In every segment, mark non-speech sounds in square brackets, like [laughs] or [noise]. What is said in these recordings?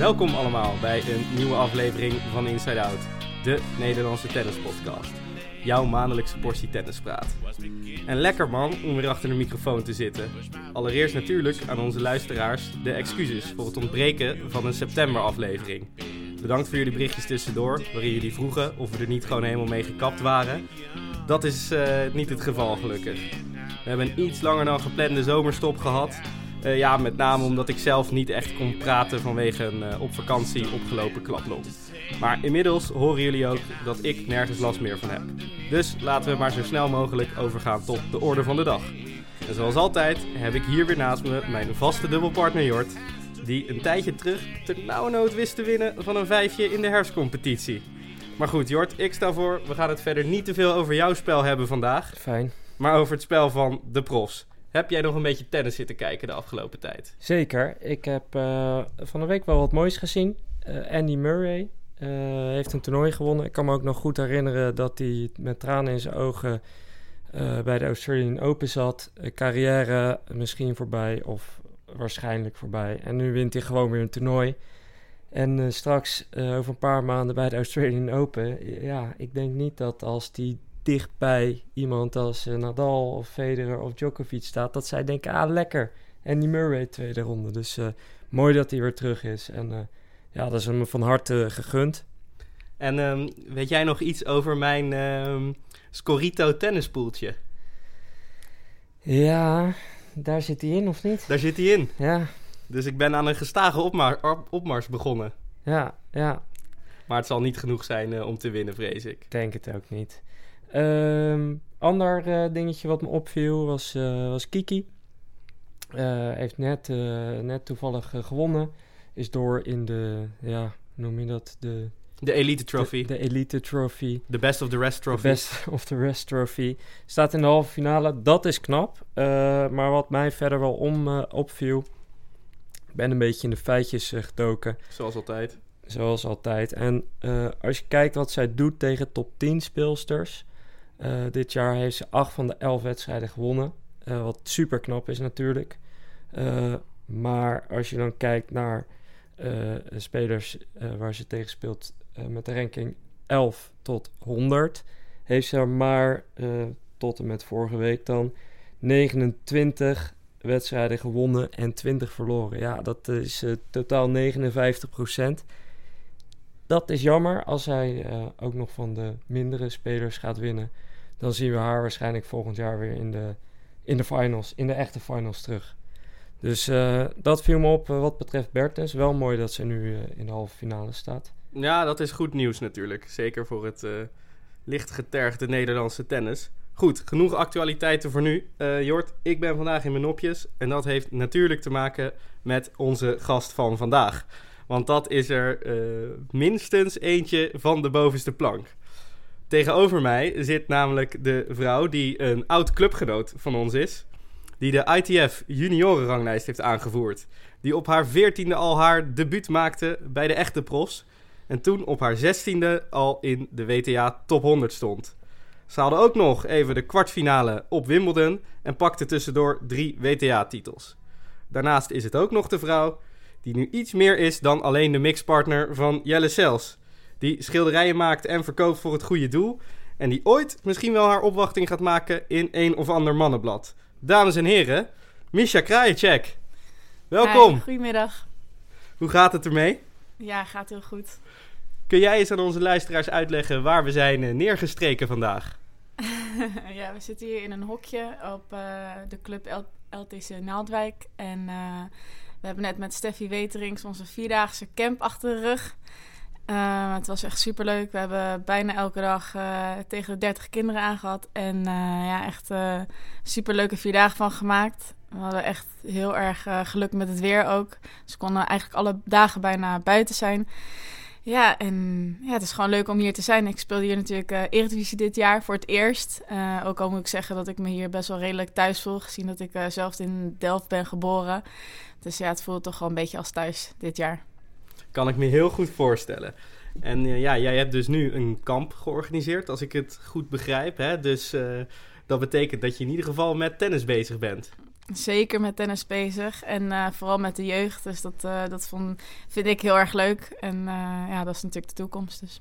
Welkom allemaal bij een nieuwe aflevering van Inside Out, de Nederlandse tennispodcast. Jouw maandelijkse portie tennispraat. En lekker man om weer achter de microfoon te zitten. Allereerst natuurlijk aan onze luisteraars de excuses voor het ontbreken van een septemberaflevering. Bedankt voor jullie berichtjes tussendoor, waarin jullie vroegen of we er niet gewoon helemaal mee gekapt waren. Dat is uh, niet het geval gelukkig. We hebben een iets langer dan geplande zomerstop gehad. Uh, ja, met name omdat ik zelf niet echt kon praten vanwege een uh, op vakantie opgelopen klaplop. Maar inmiddels horen jullie ook dat ik nergens last meer van heb. Dus laten we maar zo snel mogelijk overgaan tot de orde van de dag. En zoals altijd heb ik hier weer naast me mijn vaste dubbelpartner Jort, die een tijdje terug ternauwernood wist te winnen van een vijfje in de herfstcompetitie. Maar goed, Jort, ik sta voor, we gaan het verder niet te veel over jouw spel hebben vandaag. Fijn. Maar over het spel van de profs. Heb jij nog een beetje tennis zitten kijken de afgelopen tijd? Zeker. Ik heb uh, van de week wel wat moois gezien. Uh, Andy Murray uh, heeft een toernooi gewonnen. Ik kan me ook nog goed herinneren dat hij met tranen in zijn ogen bij de Australian Open zat. carrière misschien voorbij of waarschijnlijk voorbij. En nu wint hij gewoon weer een toernooi. En straks over een paar maanden bij de Australian Open. Ja, ik denk niet dat als die dicht bij iemand als uh, Nadal of Federer of Djokovic staat, dat zij denken, ah lekker. En die Murray tweede ronde. Dus uh, mooi dat hij weer terug is. En uh, ja, dat is hem van harte gegund. En um, weet jij nog iets over mijn um, Scorito tennispoeltje? Ja, daar zit hij in of niet? Daar zit hij in. Ja. Dus ik ben aan een gestage opmar opmars begonnen. Ja, ja. Maar het zal niet genoeg zijn om te winnen, vrees ik. Denk het ook niet. Um, ander uh, dingetje wat me opviel was, uh, was Kiki. Uh, heeft net, net toevallig gewonnen. Is door in de, ja, noem je dat? De, de Elite Trophy. De, de, Elite Trophy. De Best of the Rest Trophy. De Best of the Rest Trophy. Staat in de halve finale. Dat is knap. maar wat mij verder wel om, opviel. Ik ben een beetje in de feitjes gedoken. Zoals altijd. Zoals altijd. En als je kijkt wat zij doet tegen top 10 speelsters. Uh, dit jaar heeft ze acht van de elf wedstrijden gewonnen. Uh, wat super knap is natuurlijk. Uh, maar als je dan kijkt naar spelers waar ze tegen speelt met de ranking 11 tot 100, heeft ze er maar tot en met vorige week dan 29 wedstrijden gewonnen en 20 verloren. Ja, dat is totaal 59 procent. Dat is jammer als hij ook nog van de mindere spelers gaat winnen dan zien we haar waarschijnlijk volgend jaar weer in de, in de finals, in de echte finals terug. Dus uh, dat viel me op uh, wat betreft Bertens. Wel mooi dat ze nu uh, in de halve finale staat. Ja, dat is goed nieuws natuurlijk. Zeker voor het licht getergde Nederlandse tennis. Goed, genoeg actualiteiten voor nu. Jort, ik ben vandaag in mijn nopjes. En dat heeft natuurlijk te maken met onze gast van vandaag. Want dat is er minstens eentje van de bovenste plank. Tegenover mij zit namelijk de vrouw die een oud clubgenoot van ons is. Die de ITF juniorenranglijst heeft aangevoerd. Die op haar veertiende al haar debuut maakte bij de echte profs. En toen op haar zestiende al in de WTA top 100 stond. Ze haalde ook nog even de kwartfinale op Wimbledon en pakte tussendoor drie WTA-titels. Daarnaast is het ook nog de vrouw die nu iets meer is dan alleen de mixpartner van Jelle Sels die schilderijen maakt en verkoopt voor het goede doel. En die ooit misschien wel haar opwachting gaat maken in een of ander mannenblad. Dames en heren, Misha Krajicek. Welkom. Hi, goedemiddag. Hoe gaat het ermee? Ja, gaat heel goed. Kun jij eens aan onze luisteraars uitleggen waar we zijn eh, neergestreken vandaag? [laughs] ja, we zitten hier in een hokje op uh, de club LTC Naaldwijk. En uh, we hebben net met Steffi Weterings onze vierdaagse camp achter de rug. Uh, het was echt super leuk. We hebben bijna elke dag uh, tegen de 30 kinderen aangehad. En uh, ja, echt super leuke vier dagen van gemaakt. We hadden echt heel erg geluk met het weer ook. Dus konden eigenlijk alle dagen bijna buiten zijn. Ja, en ja, het is gewoon leuk om hier te zijn. Ik speelde hier natuurlijk uh, Eredivisie dit jaar voor het eerst. ook al moet ik zeggen dat ik me hier best wel redelijk thuis voel, gezien dat ik zelf in Delft ben geboren. Dus ja, het voelt toch wel een beetje als thuis dit jaar. Kan ik me heel goed voorstellen. En uh, ja, jij hebt dus nu een kamp georganiseerd, als ik het goed begrijp. Hè? Dus uh, dat betekent dat je in ieder geval met tennis bezig bent. Zeker met tennis bezig en eh, vooral met de jeugd. Dus dat, dat vond, vind ik heel erg leuk. En ja, dat is natuurlijk de toekomst. Dus.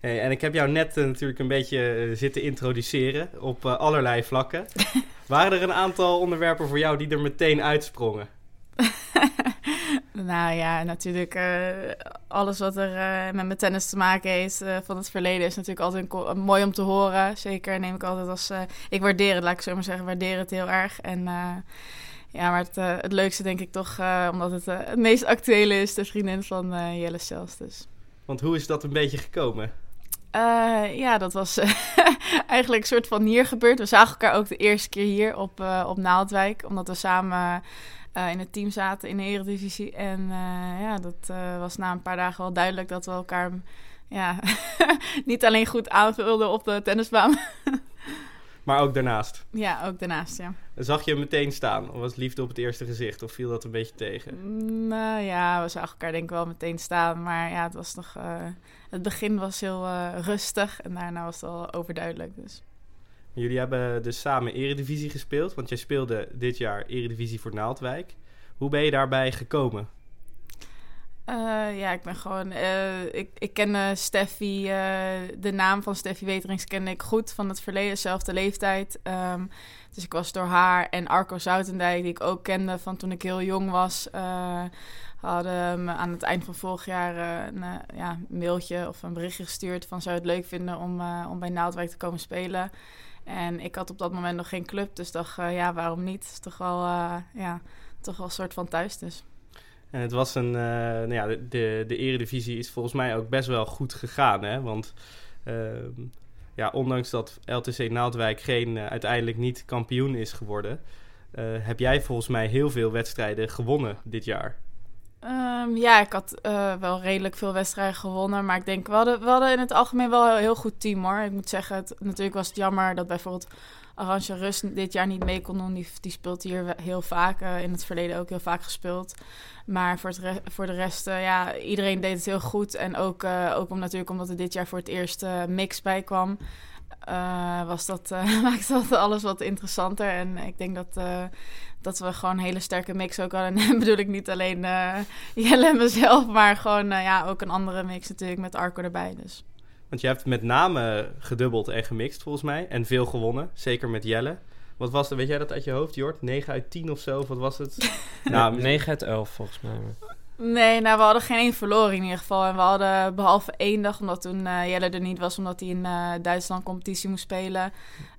Hey, en ik heb jou net natuurlijk een beetje zitten introduceren op allerlei vlakken. [laughs] Waren er een aantal onderwerpen voor jou die er meteen uitsprongen? Nou ja, natuurlijk uh, alles wat er uh, met mijn tennis te maken heeft uh, van het verleden is natuurlijk altijd mooi om te horen. Zeker neem ik altijd als... ik waardeer het, laat ik zo maar zeggen, waardeer het heel erg. En ja, maar het, het leukste denk ik toch, omdat het het meest actuele is, de vriendin van Jelle Stels dus. Want hoe is dat een beetje gekomen? ja, dat was [laughs] eigenlijk een soort van hier gebeurd. We zagen elkaar ook de eerste keer hier op, op Naaldwijk, omdat we samen uh, in het team zaten in de Eredivisie. En uh, ja, dat uh, was na een paar dagen wel duidelijk dat we elkaar ja, [laughs] niet alleen goed aanvulden op de tennisbaan. [laughs] maar ook daarnaast. Ja, ook daarnaast, ja. Zag je hem meteen staan? Of was liefde op het eerste gezicht? Of viel dat een beetje tegen? Nou ja, we zagen elkaar denk ik wel meteen staan. Maar ja, het was nog... het begin was heel rustig. En daarna was het wel overduidelijk, dus... Jullie hebben dus samen Eredivisie gespeeld, want jij speelde dit jaar Eredivisie voor Naaldwijk. Hoe ben je daarbij gekomen? Uh, ja, ik ben gewoon. Uh, ik, ik ken Steffi, uh, de naam van Steffi Weterings kende ik goed van het verleden, dezelfde leeftijd. Um, dus ik was door haar en Arco Zoutendijk, die ik ook kende van toen ik heel jong was, hadden me aan het eind van vorig jaar een ja, mailtje of een berichtje gestuurd van zou je het leuk vinden om, om bij Naaldwijk te komen spelen. En ik had op dat moment nog geen club, dus dacht, uh, ja, waarom niet? Het is toch wel, uh, ja, toch wel een soort van thuis dus. En het was een, uh, nou ja, de, de, de eredivisie is volgens mij ook best wel goed gegaan, hè? Want ehm, ja, ondanks dat LTC Naaldwijk geen, uiteindelijk niet kampioen is geworden, heb jij volgens mij heel veel wedstrijden gewonnen dit jaar. Um, ja, ik had uh, wel redelijk veel wedstrijden gewonnen. Maar ik denk, we hadden, we hadden in het algemeen wel een heel goed team hoor. Ik moet zeggen, het, natuurlijk was het jammer dat bijvoorbeeld Arantje Rust dit jaar niet mee kon doen. Die, speelt hier heel vaak, uh, in het verleden ook heel vaak gespeeld. Maar voor, het voor de rest, uh, ja, iedereen deed het heel goed. En ook, ook om, natuurlijk omdat er dit jaar voor het eerst mix bij kwam. Was dat, [laughs] maakte dat alles wat interessanter. En ik denk dat dat we gewoon een hele sterke mix ook hadden. [laughs] En bedoel ik niet alleen uh, Jelle en mezelf, maar gewoon uh, ja, ook een andere mix natuurlijk met Arco erbij. Dus. Want je hebt met name gedubbeld en gemixt volgens mij. En veel gewonnen, zeker met Jelle. Wat was het, weet jij dat uit je hoofd, Jort? 9 uit 10 of zo? Of wat was het? [laughs] nou, 9 uit 11 volgens mij. Nee, nou, we hadden geen één verloren in ieder geval. En we hadden behalve één dag, omdat toen uh, Jelle er niet was, omdat hij in uh, Duitsland competitie moest spelen.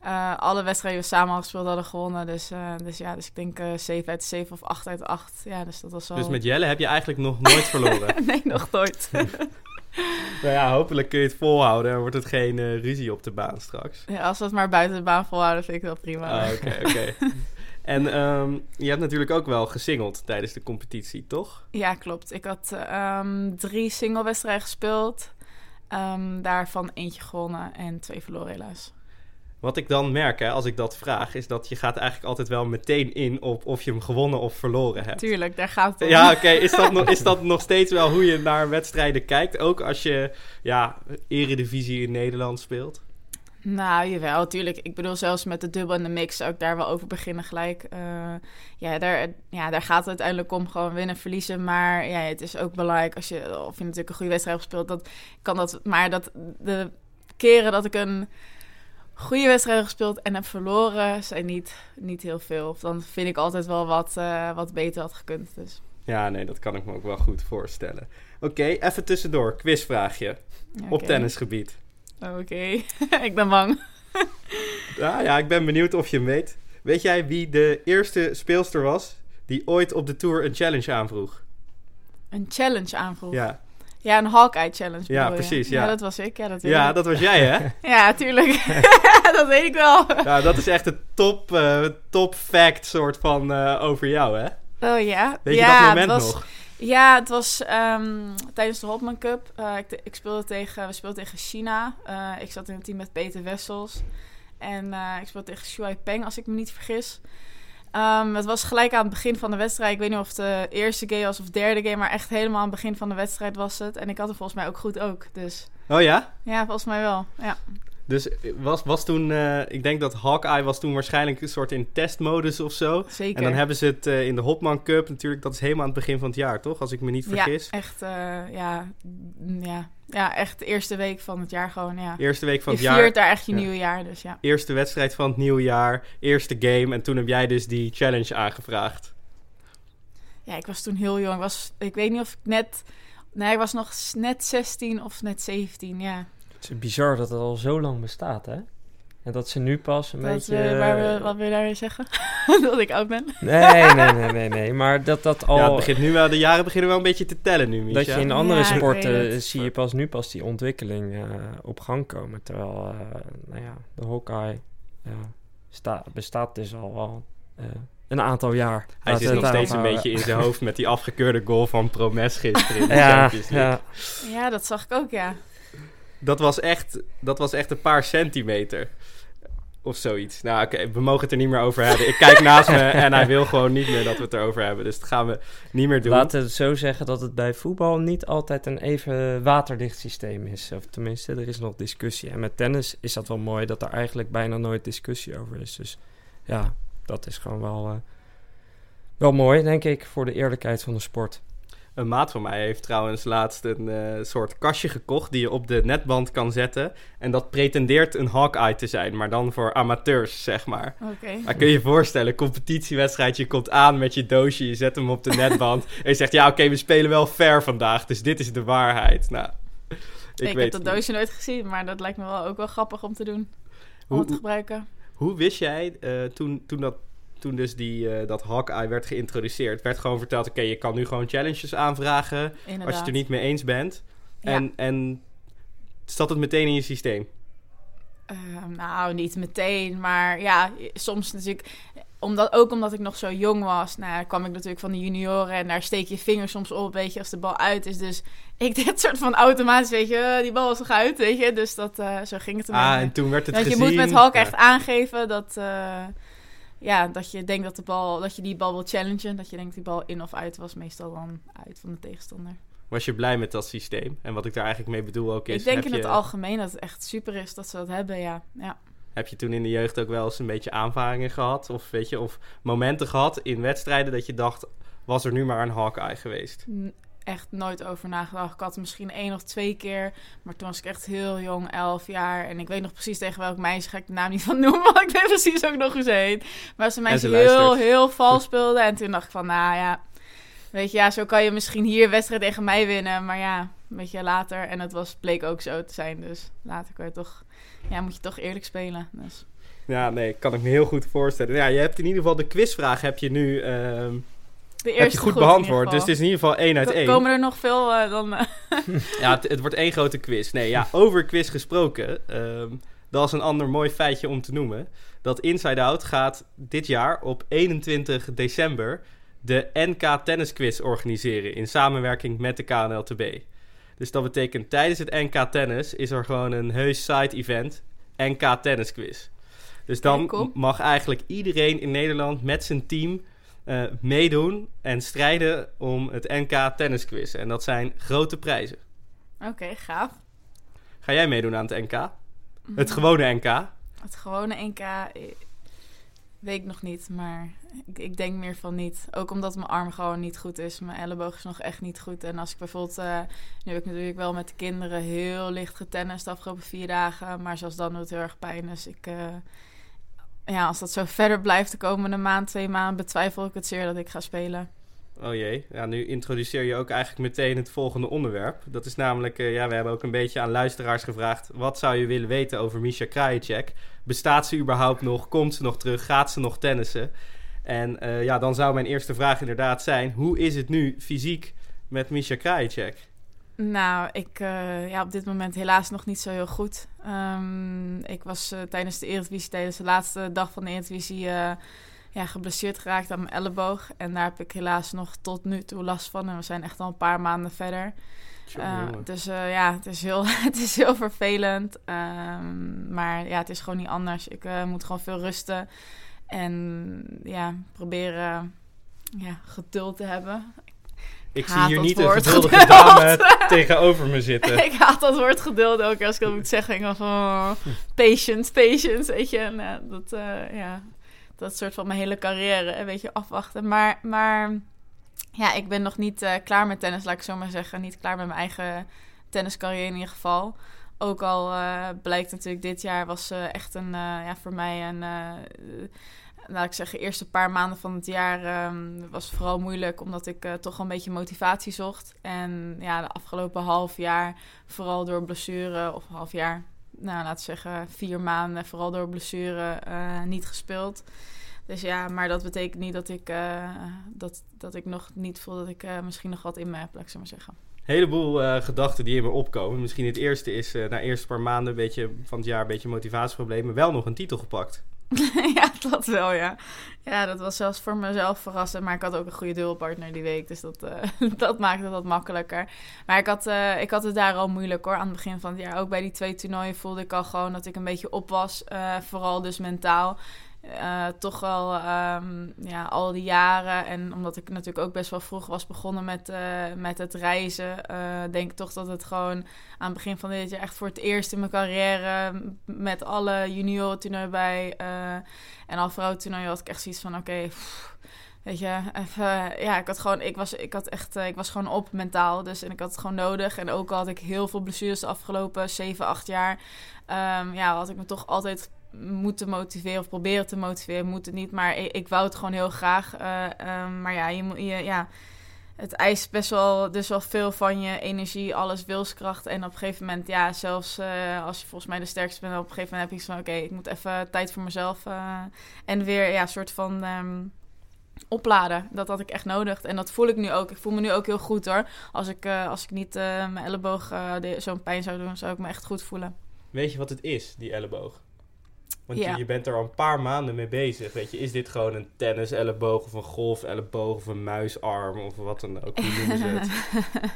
Uh, alle wedstrijden die we samen gespeeld hadden gewonnen. Dus, dus ja, dus ik denk 7 uit 7 of 8 uit 8. Ja, dus dat was wel... Dus met Jelle heb je eigenlijk nog nooit verloren? [laughs] nee, nog nooit. [laughs] [laughs] nou ja, hopelijk kun je het volhouden en wordt het geen ruzie op de baan straks. Ja, als we het maar buiten de baan volhouden, vind ik wel prima. Ah, oké, oké. En um, je hebt natuurlijk ook wel gesingeld tijdens de competitie, toch? Ja, klopt. Ik had um, drie singlewedstrijden gespeeld. Um, daarvan eentje gewonnen en twee verloren helaas. Wat ik dan merk hè, als ik dat vraag, is dat je gaat eigenlijk altijd wel meteen in op of je hem gewonnen of verloren hebt. Tuurlijk, daar gaat het om. Ja, oké. Okay. Is, dat nog, is dat nog steeds wel hoe je naar wedstrijden kijkt? Ook als je ja, eredivisie in Nederland speelt? Nou, jawel, natuurlijk. Ik bedoel, zelfs met de dubbel en de mix zou ik daar wel over beginnen gelijk. Uh, ja, daar, ja, daar gaat het uiteindelijk om gewoon winnen, verliezen. Maar ja, het is ook belangrijk als je, of je natuurlijk een goede wedstrijd hebt gespeeld, dat kan dat. Maar dat de keren dat ik een goede wedstrijd heb gespeeld en heb verloren, zijn niet, niet heel veel. Of dan vind ik altijd wel wat, uh, wat beter had gekund. Dus. Ja, nee, dat kan ik me ook wel goed voorstellen. Oké, okay, even tussendoor, quizvraagje. Okay. Op tennisgebied. Oké, [laughs] ik ben bang. ja, ja, ik ben benieuwd of je hem weet. Weet jij wie de eerste speelster was die ooit op de Tour een challenge aanvroeg? Een challenge aanvroeg? Ja. Ja, een Hawkeye challenge. Ja, precies. Ja. ja. dat was ik. Ja, dat, ja, dat was jij, hè? [laughs] ja, tuurlijk. [laughs] dat weet ik wel. ja, dat is echt een top, uh, top fact soort van uh, over jou, hè? Oh ja. Weet ja, je dat moment was... nog? Ja, het was um, tijdens de Hopman Cup. Uh, ik, ik, speelde tegen, we speelden tegen China. Uh, ik zat in een team met Peter Wessels. En uh, ik speelde tegen Shuai Peng, als ik me niet vergis. Um, het was gelijk aan het begin van de wedstrijd. Ik weet niet of het de eerste game was of derde game, maar echt helemaal aan het begin van de wedstrijd was het. En ik had er volgens mij ook goed ook. Dus. Oh ja? Ja, volgens mij wel. Ja. Dus was, was toen, eh, ik denk dat Hawkeye was toen waarschijnlijk een soort in testmodus of zo. Zeker. En dan hebben ze het eh, in de Hopman Cup natuurlijk, dat is helemaal aan het begin van het jaar, toch? Als ik me niet vergis. Ja, echt, eh, ja, mm, ja. ja, echt de eerste week van het jaar gewoon, ja. Eerste week van je het jaar. viert daar echt je Ja. nieuwe jaar, dus ja. Eerste wedstrijd van het nieuwe jaar, eerste game. En toen heb jij dus die challenge aangevraagd. Ja, ik was toen heel jong. Ik, was, ik weet niet of ik net... Nee, ik was nog net 16 of net 17, ja. Het is bizar dat het al zo lang bestaat, hè? En dat ze nu pas een Dat, beetje... eh, waar we, wat wil je daar zeggen? [laughs] dat ik oud ben? Nee, nee, nee, nee, nee. Maar dat dat al... Ja, het begint nu wel, de jaren beginnen wel een beetje te tellen nu, Misha. dat je in andere Ja, sporten zie je pas nu pas die ontwikkeling eh, op gang komen. Terwijl, eh, nou ja, de Hawkeye ja, sta, bestaat dus al wel eh, een aantal jaar. Hij zit nog steeds een beetje in zijn hoofd met die afgekeurde goal van Promes gisteren in de. [laughs] Ja, Champions League. ja, Ja, dat zag ik ook, ja. Dat, was echt, dat was echt een paar centimeter. Of zoiets. Nou, oké, we mogen het er niet meer over hebben. Ik kijk naast me en hij wil gewoon niet meer dat we het erover hebben. Dus dat gaan we niet meer doen. Laten we zo zeggen dat het bij voetbal niet altijd een even waterdicht systeem is. Of tenminste, er is nog discussie. En met tennis is dat wel mooi dat er eigenlijk bijna nooit discussie over is. Dus ja, dat is gewoon wel, eh, wel mooi, denk ik, voor de eerlijkheid van de sport. Een maat van mij heeft trouwens laatst een eh, soort kastje gekocht die je op de netband kan zetten. En dat pretendeert een Hawkeye te zijn, maar dan voor amateurs, zeg maar. Oké. Maar kun je je voorstellen, competitiewedstrijd, je komt aan met je doosje, je zet hem op de netband. [laughs] en je zegt, ja oké, we spelen wel fair vandaag, dus dit is de waarheid. Nou, ik, Ik, weet heb dat niet. doosje nooit gezien, maar dat lijkt me wel ook wel grappig om te doen. Om het te Hoe, gebruiken. hoe wist jij, eh, toen, toen, dat, toen dus die, eh, dat Hawkeye werd geïntroduceerd, werd gewoon verteld, oké, je kan nu gewoon challenges aanvragen Inderdaad. als je het er niet mee eens bent. Ja. En, en zat het meteen in je systeem? Ehm, nou, niet meteen, maar ja, soms natuurlijk. Omdat, ook omdat ik nog zo jong was, nou, kwam ik natuurlijk van de junioren en daar steek je vinger soms op, weet je, als de bal uit is. Dus ik [laughs] deed soort van automatisch, weet je, die bal was nog uit, weet je. Dus dat, eh, zo ging het Ah, en toen werd het je gezien. moet met Hulk Ja. echt aangeven dat, eh, ja, dat je denkt dat, de bal, dat je die bal wil challengen. Dat je denkt die bal in of uit was, meestal dan uit van de tegenstander. Was je blij met dat systeem? En wat ik daar eigenlijk mee bedoel ook is... ik denk in je, het algemeen dat het echt super is dat ze dat hebben, ja. ja. Heb je toen in de jeugd ook wel eens een beetje aanvaringen gehad? Of, weet je, of momenten gehad in wedstrijden dat je dacht... was er nu maar een Hawkeye geweest? Echt nooit over nagedacht. Ik had misschien één of twee keer. Maar toen was ik echt heel jong, elf jaar. En ik weet nog precies tegen welk meisje ga ik de naam niet van noemen. [laughs] Want ik weet precies ook nog hoe ze heet. Maar ze meisje heel, luistert. heel vals speelde. En toen dacht ik van, nou ja... Weet je, ja, zo kan je misschien hier wedstrijd tegen mij winnen. Maar ja, een beetje later. En het was, bleek ook zo te zijn. Dus later kan je toch... Ja, moet je toch eerlijk spelen. Dus. Ja, nee, kan ik me heel goed voorstellen. Ja, je hebt in ieder geval de quizvraag heb je nu ehm, De heb je eerste goed, ieder beantwoord. Dus het is in ieder geval één uit één. Komen er nog veel eh, dan... eh, [laughs] Ja, het, het wordt één grote quiz. Nee, ja, [laughs] over quiz gesproken. ehm, dat is een ander mooi feitje om te noemen. Dat Inside Out gaat dit jaar op 21 december de NK Tennis Quiz organiseren in samenwerking met de KNLTB. Dus dat betekent tijdens het NK Tennis is er gewoon een heus side-event NK Tennis Quiz. Dus dan mag eigenlijk iedereen in Nederland met zijn team eh, meedoen en strijden om het NK Tennis Quiz. En dat zijn grote prijzen. Oké, gaaf. Ga jij meedoen aan het NK? Mhm. Het gewone NK? Het gewone NK eh, weet ik nog niet, maar ik, ik denk meer van niet. Ook omdat mijn arm gewoon niet goed is. Mijn elleboog is nog echt niet goed. En als ik bijvoorbeeld, eh, nu heb ik natuurlijk wel met de kinderen heel licht getennist de afgelopen vier dagen. Maar zelfs dan doet het heel erg pijn. Dus ik, ja, als dat zo verder blijft de komende maand, twee maanden, betwijfel ik het zeer dat ik ga spelen. Oh jee, ja, nu introduceer je ook eigenlijk meteen het volgende onderwerp. Dat is namelijk, eh, ja, we hebben ook een beetje aan luisteraars gevraagd... wat zou je willen weten over Misha Krajicek? Bestaat ze überhaupt nog? Komt ze nog terug? Gaat ze nog tennissen? En eh, ja, dan zou mijn eerste vraag inderdaad zijn... hoe is het nu fysiek met Misha Krajicek? Nou, ik, eh, ja, op dit moment helaas nog niet zo heel goed. Ehm, ik was eh, tijdens de Eredivisie, tijdens de laatste dag van de Eredivisie... eh ja, geblesseerd geraakt aan mijn elleboog. En daar heb ik helaas nog tot nu toe last van. En we zijn echt al een paar maanden verder. Dus ja, het is heel, [laughs] het is heel vervelend. Ehm, maar ja, het is gewoon niet anders. Ik moet gewoon veel rusten. En ja, proberen ja, geduld te hebben. Ik zie Haat hier dat niet een geduldige geduld. dame [laughs] tegenover me zitten. ik haat dat woord geduld ook als ik dat moet zeggen. Ik van, oh, patience, patience, weet je. En, eh, dat, eh, ja, dat is soort van mijn hele carrière, een beetje afwachten. Maar, maar ja, ik ben nog niet eh, klaar met tennis, laat ik zo maar zeggen. Niet klaar met mijn eigen tenniscarrière in ieder geval. Ook al eh, blijkt natuurlijk dit jaar was eh, echt een, ja, voor mij een... laat ik zeggen, eerste paar maanden van het jaar ehm, was vooral moeilijk, omdat ik eh, toch wel een beetje motivatie zocht. En ja, de afgelopen half jaar, vooral door blessure, of half jaar, nou we zeggen vier maanden, vooral door blessure, eh, niet gespeeld. Dus ja, maar dat betekent niet dat ik, eh, dat, dat ik nog niet voel dat ik misschien nog wat in me heb, laat ik zo maar zeggen. heleboel gedachten die in me opkomen. Misschien het eerste is eh, na eerste paar maanden een beetje van het jaar een beetje motivatieproblemen. Wel nog een titel gepakt. [laughs] ja, dat wel, ja. Ja, dat was zelfs voor mezelf verrassend. Maar ik had ook een goede duelpartner die week. Dus dat, eh, [laughs] dat maakte het makkelijker. Maar ik had, eh, ik had het daar al moeilijk hoor. Aan het begin van het jaar. Ook bij die twee toernooien voelde ik al gewoon dat ik een beetje op was. eh, vooral dus mentaal. Eh, toch wel ehm, ja, al die jaren. En omdat ik natuurlijk ook best wel vroeg was begonnen met, eh, met het reizen. eh, denk ik toch dat het gewoon aan het begin van dit jaar echt voor het eerst in mijn carrière. Met alle junioren toernooien bij. eh, en al vrouwen toernooien had ik echt zoiets van oké. Weet je, even, ja, ik had gewoon, ik was, ik had echt, ik was gewoon op mentaal, dus en ik had het gewoon nodig. En ook al had ik heel veel blessures de afgelopen 7, 8 jaar, ehm, ja, had ik me toch altijd moeten motiveren of proberen te motiveren. Moet het niet, maar ik, ik wou het gewoon heel graag. eh, ehm, maar ja, je, je, ja, het eist best wel, dus wel veel van je energie, alles, wilskracht. En op een gegeven moment, ja, zelfs eh, als je volgens mij de sterkste bent, op een gegeven moment heb iets van, oké, ik moet even tijd voor mezelf. eh, en weer, ja, soort van ehm, opladen. Dat had ik echt nodig. En dat voel ik nu ook. Ik voel me nu ook heel goed hoor. Als ik, als ik niet mijn elleboog zo'n pijn zou doen, zou ik me echt goed voelen. Weet je wat het is, die elleboog? Want Ja. je, je bent er al een paar maanden mee bezig. Weet je, is dit gewoon een tennis-elleboog of een golf-elleboog of een muisarm of wat dan ook? Hoe noemen ze het? [laughs]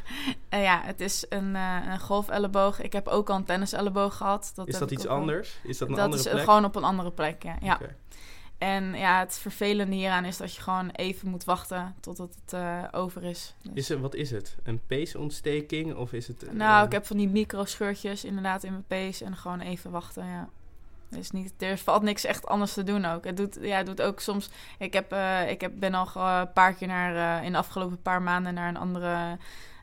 Eh, ja, het is een, eh een golfelleboog. Ik heb ook al een tenniselleboog gehad. Dat Is dat iets anders? Is dat een dat andere is eh, plek? gewoon op een andere plek, ja. En ja, het vervelende hieraan is dat je gewoon even moet wachten totdat het eh, over is. Dus- Is het, wat is het? Een peesontsteking of is het... Nou, ik heb van die microscheurtjes inderdaad in mijn pees en gewoon even wachten, ja. Is niet, er valt niks echt anders te doen ook. Het doet, ja, het doet ook soms... Ik, heb, eh, ik heb, ben al een paar keer naar, eh, in de afgelopen paar maanden naar een andere...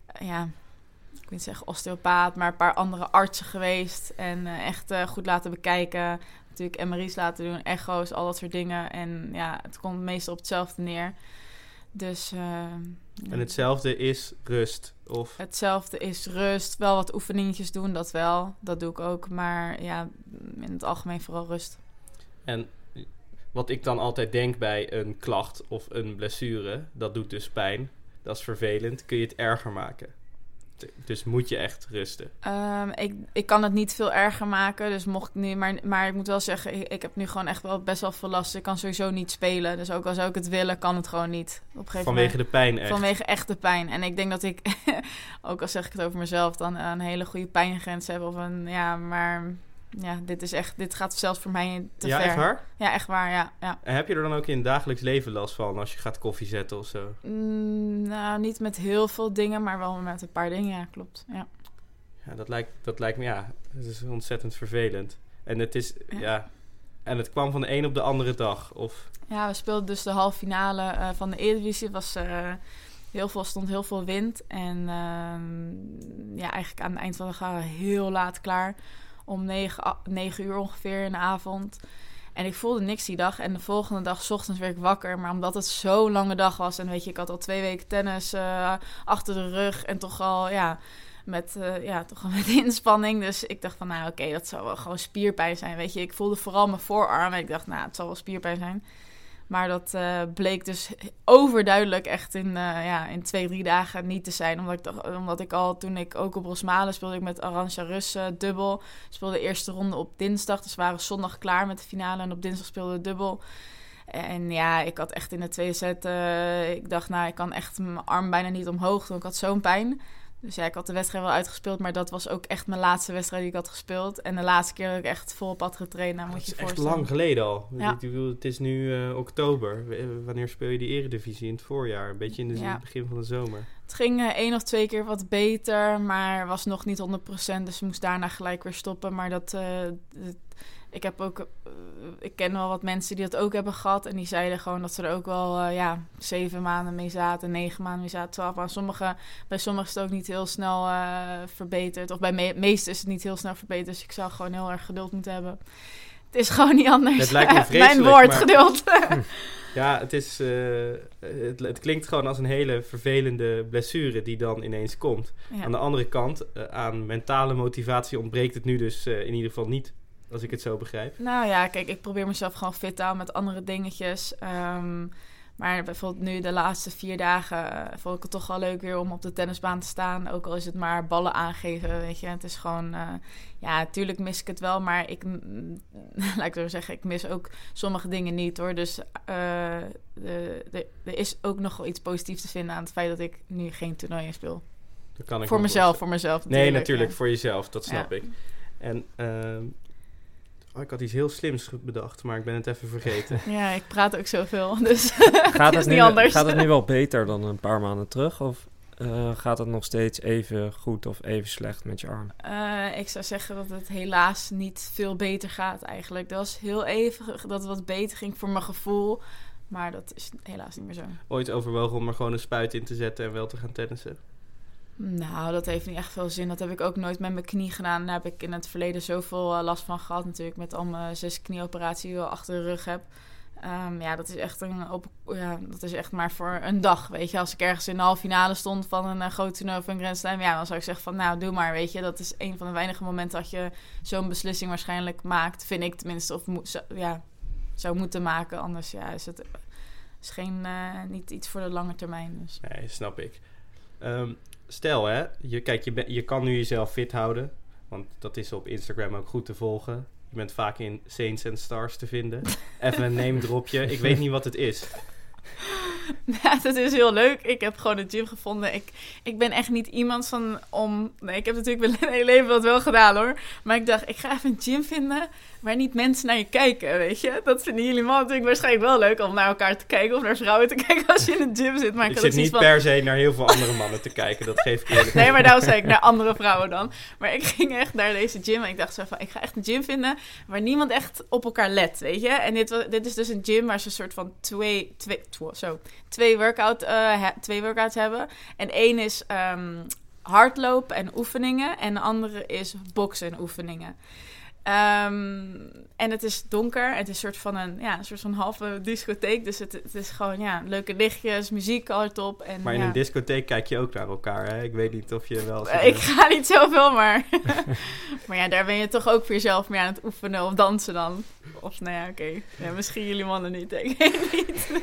eh, ja, ik wil niet zeggen osteopaat, maar een paar andere artsen geweest. En echt goed laten bekijken. Natuurlijk MRI's laten doen, echo's, al dat soort dingen. En ja, het komt meestal op hetzelfde neer. Dus... En hetzelfde is rust. Of Hetzelfde is rust. Wel wat oefeningetjes doen, dat wel. Dat doe ik ook. Maar ja, in het algemeen vooral rust. En wat ik dan altijd denk bij een klacht of een blessure, dat doet dus pijn. Dat is vervelend. Kun je het erger maken. Dus moet je echt rusten. Ehm, ik, ik kan het niet veel erger maken. Dus mocht ik nu. Maar, maar ik moet wel zeggen, ik, ik heb nu gewoon echt wel best wel veel last. Ik kan sowieso niet spelen. Dus ook al zou ik het willen, kan het gewoon niet. Op een gegeven Vanwege moment. de pijn echt. Vanwege echte pijn. En ik denk dat ik, [laughs] ook al zeg ik het over mezelf, dan een hele goede pijngrens heb. Of een, ja, maar ja, dit is echt, dit gaat zelfs voor mij te ja, ver. echt waar? Ja, echt waar, ja. ja. En heb je er dan ook in het dagelijks leven last van als je gaat koffie zetten of zo? Mm, nou, niet met heel veel dingen, maar wel met een paar dingen, ja, klopt. Ja. Ja, dat lijkt, dat lijkt me, ja, het is ontzettend vervelend. En het is, ja. Ja. en het kwam van de een op de andere dag. Of, ja, we speelden dus de halve finale eh, van de Eredivisie. Het was, eh, heel veel, stond heel veel wind. En ehm, ja, eigenlijk aan het eind van de dag heel laat klaar. Om negen, negen uur ongeveer in de avond. En ik voelde niks die dag. En de volgende dag, 's ochtends, werd ik wakker. Maar omdat het zo'n lange dag was. En weet je, ik had al twee weken tennis eh, achter de rug. En toch al, ja, met, eh, ja, toch al [laughs] met inspanning. Dus ik dacht van, nou oké, dat zou wel gewoon spierpijn zijn. Weet je, ik voelde vooral mijn voorarm. En ik dacht, nou, het zal wel spierpijn zijn. Maar dat eh, bleek dus overduidelijk echt in, eh, ja, in twee, drie dagen niet te zijn. Omdat ik, omdat ik al, toen ik ook op Rosmalen speelde, ik met Arantxa Rus eh, dubbel. Speelde de eerste ronde op dinsdag. Dus we waren zondag klaar met de finale. En op dinsdag speelde we dubbel. En ja, ik had echt in de tweede set, ik dacht, nou, ik kan echt mijn arm bijna niet omhoog doen. Ik had zo'n pijn. Dus ja, ik had de wedstrijd wel uitgespeeld, maar dat was ook echt mijn laatste wedstrijd die ik had gespeeld. En de laatste keer dat ik echt vol op had getraind, nou, moet Dat je is je echt voorstellen. lang geleden al. Ja. Ik bedoel, het is nu eh, oktober. Eh, Wanneer speel je die eredivisie? In het voorjaar? Een beetje in Ja. begin van de zomer. Het ging eh, één of twee keer wat beter, maar was nog niet 100%. Dus moest daarna gelijk weer stoppen. Maar dat, het- ik heb ook, eh, ik ken wel wat mensen die dat ook hebben gehad. En die zeiden gewoon dat ze er ook wel, eh, ja, zeven maanden mee zaten, negen maanden mee zaten, twaalf maanden. Sommige, bij sommigen is het ook niet heel snel eh, verbeterd. Of bij me meesten is het niet heel snel verbeterd. Dus ik zou gewoon heel erg geduld moeten hebben. Het is gewoon niet anders. Het lijkt me [laughs] Mijn vreselijk, woord, maar- geduld. [laughs] Ja, het, is, het, het klinkt gewoon als een hele vervelende blessure die dan ineens komt. Ja. Aan de andere kant, aan mentale motivatie ontbreekt het nu dus in ieder geval niet. Als ik het zo begrijp. Nou ja, kijk, ik probeer mezelf gewoon fit te houden met andere dingetjes. Ehm, maar bijvoorbeeld nu de laatste vier dagen eh, vond ik het toch wel leuk weer om op de tennisbaan te staan. Ook al is het maar ballen aangeven, weet je. Het is gewoon, eh, ja, natuurlijk mis ik het wel. Maar ik, mm, [laughs] laat ik zo zeggen, ik mis ook sommige dingen niet hoor. Dus eh, er is ook nog wel iets positiefs te vinden aan het feit dat ik nu geen toernooien speel. Dat kan ik Voor me mezelf, voor mezelf Nee, natuurlijk, ja. voor jezelf, dat Ja. snap ik. En ehm, oh, ik had iets heel slims bedacht, maar ik ben het even vergeten. [laughs] Ja, ik praat ook zoveel, [laughs] dus Gaat [laughs] is het, niet nu, anders. gaat het nu wel beter dan een paar maanden terug? Of eh, gaat het nog steeds even goed of even slecht met je arm? Eh, ik zou zeggen dat het helaas niet veel beter gaat eigenlijk. Dat was heel even dat het wat beter ging voor mijn gevoel. Maar dat is helaas niet meer zo. Ooit overwogen om er gewoon een spuit in te zetten en wel te gaan tennissen. Nou, dat heeft niet echt veel zin. Dat heb ik ook nooit met mijn knie gedaan. Daar heb ik in het verleden zoveel eh, last van gehad. Natuurlijk met al mijn zes knieoperaties die ik achter de rug heb. Ehm, ja, dat is echt een op, ja, dat is echt maar voor een dag, weet je. Als ik ergens in de halve finale stond van een uh, groot toernooi een Grand Slam, ja, dan zou ik zeggen van, nou, doe maar, weet je. Dat is een van de weinige momenten dat je zo'n beslissing waarschijnlijk maakt, vind ik tenminste, of moet, ja, zou moeten maken. Anders, ja, is het is geen, eh, niet iets voor de lange termijn. Dus. Nee, snap ik. Ehm, stel hè, je, kijk, je, ben- je kan nu jezelf fit houden. Want dat is op Instagram ook goed te volgen. Je bent vaak in Saints and Stars te vinden. [laughs] Even een name dropje. Ik weet niet wat het is. [laughs] Ja, dat is heel leuk. Ik heb gewoon een gym gevonden. Ik, ik ben echt niet iemand van om... Nee, ik heb natuurlijk mijn [laughs] hele leven dat wel gedaan hoor. Maar ik dacht, ik ga even een gym vinden waar niet mensen naar je kijken, weet je. Dat vinden jullie mannen natuurlijk waarschijnlijk wel leuk om naar elkaar te kijken of naar vrouwen te [laughs] kijken als je in een gym zit. Maar ik, zit niet van... per se naar heel veel andere mannen te kijken. Dat geef ik eerlijk Nee, maar daarom zei ik naar andere vrouwen dan. Maar ik ging echt naar deze gym en ik dacht zo van, ik ga echt een gym vinden waar niemand echt op elkaar let, weet je. En dit, dit is dus een gym waar ze een soort van twee, twee, tw- zo, twee, workout, eh, twee workouts hebben. En één is ehm, hardlopen en oefeningen en de andere is boksen en oefeningen. Ehm, en het is donker. Het is een soort van een, ja, een soort van halve discotheek. Dus het, het is gewoon ja, leuke lichtjes, muziek hardop. En, Maar in ja. een discotheek kijk je ook naar elkaar. Hè? Ik weet niet of je wel... Ik ga niet zoveel, maar... [laughs] [laughs] maar ja, daar ben je toch ook voor jezelf mee aan het oefenen of dansen dan. Of nou ja, oké. Ja, misschien jullie mannen niet, ik niet. [laughs]